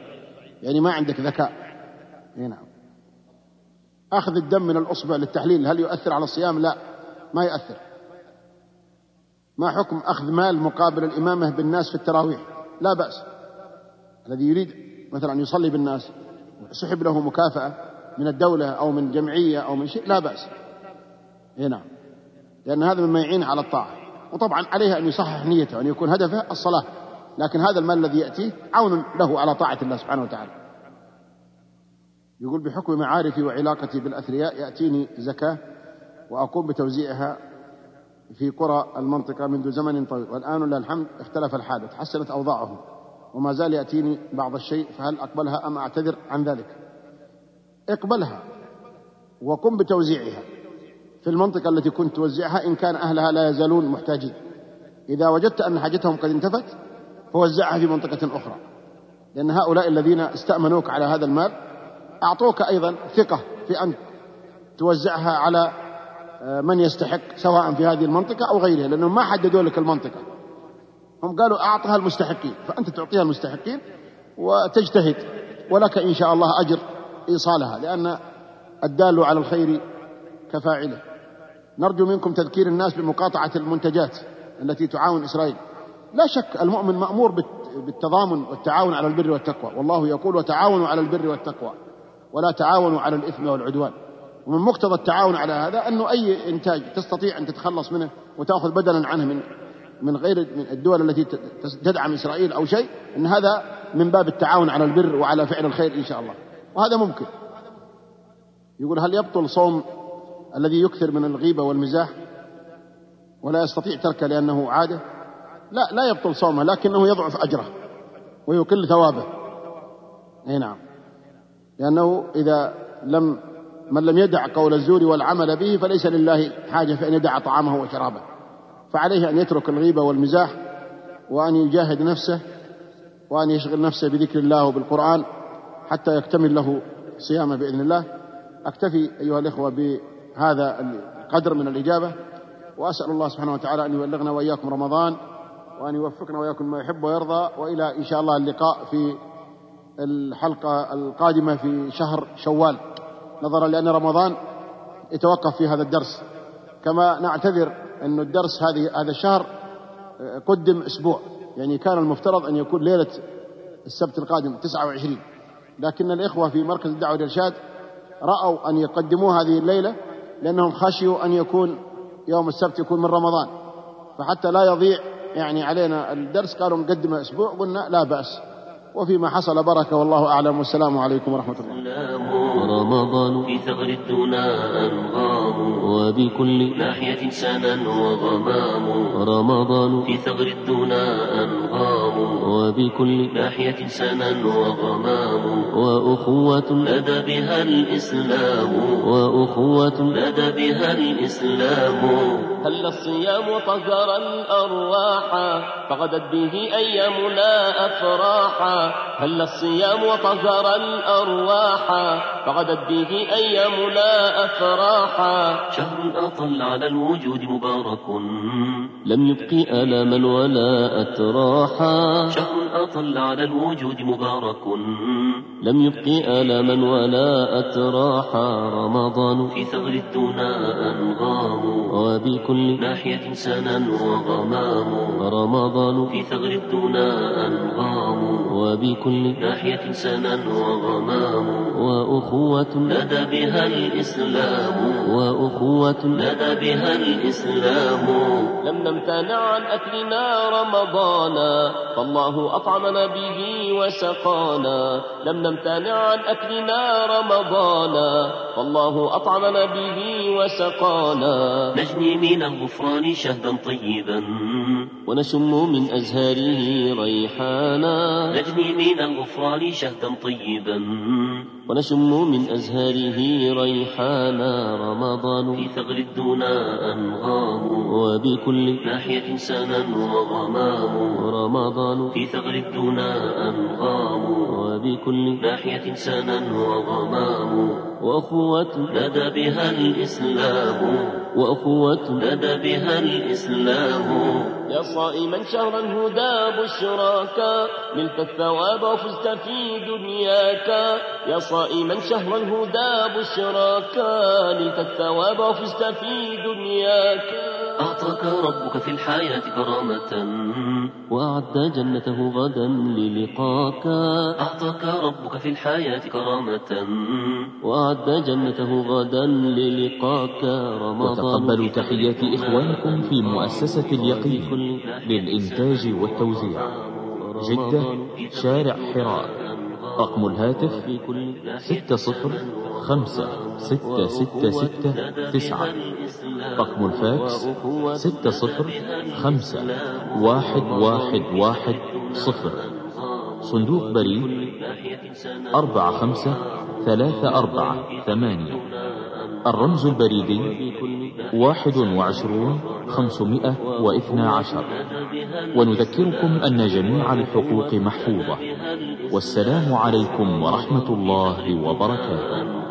S3: يعني ما عندك ذكاء. إي نعم. أخذ الدم من الأصبع للتحليل هل يؤثر على الصيام؟ لا ما يؤثر. ما حكم أخذ مال مقابل الإمامة بالناس في التراويح؟ لا بأس. الذي يريد مثلا يصلي بالناس سحب له مكافأة من الدولة أو من جمعية أو من شيء لا بأس. نعم. لأن هذا مما يعين على الطاعة. وطبعا عليه أن يصحح نيته وأن يكون هدفه الصلاة. لكن هذا المال الذي يأتيه عون له على طاعة الله سبحانه وتعالى. يقول بحكم معارفي وعلاقتي بالأثرياء يأتيني زكاة وأقوم بتوزيعها في قرى المنطقة منذ زمن طويل. والآن لله الحمد اختلف الحال وتحسنت أوضاعهم وما زال يأتيني بعض الشيء فهل أقبلها أم أعتذر عن ذلك؟ اقبلها وقم بتوزيعها في المنطقة التي كنت توزعها إن كان أهلها لا يزالون محتاجين. إذا وجدت أن حاجتهم قد انتفت فوزعها في منطقة أخرى. لأن هؤلاء الذين استأمنوك على هذا المال أعطوك أيضا ثقة في أن توزعها على آه، من يستحق سواء في هذه المنطقة أو غيرها لأنهم ما حددوا لك المنطقة. هم قالوا أعطها المستحقين فأنت تعطيها المستحقين وتجتهد ولك إن شاء الله أجر إيصالها لأن الدال على الخير كفاعله. نرجو منكم تذكير الناس بمقاطعة المنتجات التي تعاون إسرائيل. لا شك المؤمن مأمور بالتضامن والتعاون على البر والتقوى والله يقول وتعاونوا على البر والتقوى. ولا تعاونوا على الإثم والعدوان. ومن مقتضى التعاون على هذا أنه أي إنتاج تستطيع أن تتخلص منه وتأخذ بدلا عنه من من غير من الدول التي تدعم إسرائيل أو شيء أن هذا من باب التعاون على البر وعلى فعل الخير إن شاء الله. وهذا ممكن. يقول هل يبطل صوم الذي يكثر من الغيبة والمزاح ولا يستطيع تركه لأنه عادة؟ لا لا يبطل صومه لكنه يضعف أجره ويقل ثوابه. أي نعم. لأنه إذا لم من لم يدع قول الزور والعمل به فليس لله حاجة في أن يدع طعامه وشرابه. فعليه أن يترك الغيبة والمزاح وأن يجاهد نفسه وأن يشغل نفسه بذكر الله وبالقرآن حتى يكتمل له صيامه بإذن الله. أكتفي أيها الإخوة بهذا القدر من الإجابة وأسأل الله سبحانه وتعالى أن يبلغنا وإياكم رمضان وأن يوفقنا وإياكم ما يحب ويرضى وإلى إن شاء الله اللقاء في الحلقة القادمة في شهر شوال. نظرا لأن رمضان يتوقف في هذا الدرس. كما نعتذر أن الدرس هذه هذا الشهر قدم أسبوع. يعني كان المفترض أن يكون ليلة السبت القادم 29 لكن الإخوة في مركز الدعوة والإرشاد رأوا أن يقدموا هذه الليلة لأنهم خشيوا أن يكون يوم السبت يكون من رمضان. فحتى لا يضيع يعني علينا الدرس قالوا نقدمه أسبوع قلنا لا بأس. وفيما حصل بركة والله أعلم. والسلام عليكم ورحمة الله.
S4: رمضان في ثغر الدنا أنغام وبكل ناحية سنا وغمام رمضان في ثغر الدنا أنغام وبكل ناحية سنا وغمام وأخوة لدى بها الإسلام وأخوة لدى بها الإسلام. هل الصيام طهر الأرواح فغدت به أيامنا أفراحا. هل الصيام وطهر الأرواح فغدت به أيامنا أفراحا شهر أطل على الوجود مبارك. لم يبقي ألاما ولا أتراحا شهر أطل على الوجود مبارك. لم يبقي ألاما ولا أتراحا رمضان في ثغر الدنا أنغام وبكل ناحية سنا وغمام. رمضان في ثغر الدنا أنغام وبكل ناحية سنا وغمام وأخوة لدى بها الإسلام وأخوة لدى بها الإسلام. لم نمتنع عن أكلنا رمضانا فالله أطعمنا به وسقانا. لم نمتنع عن أكلنا رمضانا فالله أطعمنا به وسقانا. نجني من الغفران شهدا طيبا. ونشم من أزهاره ريحانا. نجني من الغفران شهدا طيبا. ونشم من أزهاره ريحانا رمضان. في ثغر الدنا أنغام. وبكل ناحية سنا وغمام. رمضان. في ثغر الدنا أنغام. وبكل ناحية سنا وغمام. وأخوة لدى بها الإسلام. وأخوة لدى بها الإسلام. يا صائما شهر الهدى بشراك. نلت الثواب وفزت في دنياك. يا صائما شهر الهدى بشراك نلت الثواب وفزت في دنياك. أعطاك ربك في الحياة كرامة وأعد جنته غدا للقاك. أعطاك ربك في الحياة كرامة وأعد جنته غدا للقاك. رمضان
S1: وتقبلوا تحيات إخوانكم في مؤسسة اليقين للإنتاج والتوزيع. جدة شارع حراء. رقم الهاتف ستة صفر خمسة ستة ستة ستة تسعة. رقم الفاكس ستة صفر خمسة واحد واحد واحد صفر. صندوق بريد أربعة خمسة ثلاثة أربعة ثمانية. الرمز البريدي واحد وعشرون خمسمائة واثنى عشر. ونذكركم أن جميع الحقوق محفوظة. والسلام عليكم ورحمة الله وبركاته.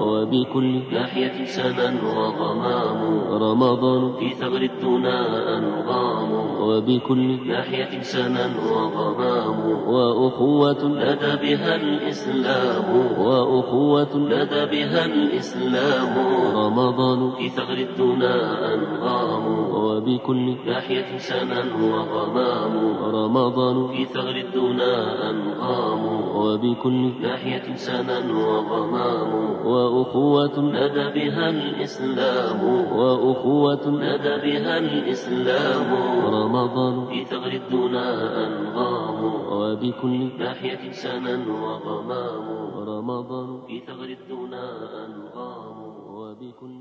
S4: وبكل ناحية سنا وغمام. رمضان. في ثغر الدنا أنغام وبكل ناحية سنا وغمام. وأخوة. لدى بها الإسلام. وأخوة. لدى بها الإسلام. رمضان. في ثغر الدنا أنغام
S2: وبكل ناحية سنا وغمام. رمضان. في ثغر الدنا أنغام وبكل ناحية سنا وغمام. وأخوة ندى بها الإسلام. وأخوة ندى بها الإسلام. رمضان. في ثغر الدنا أنغام. وبكل ناحية سنا وغمام. رمضان. في ثغر الدنا أنغام. وبكل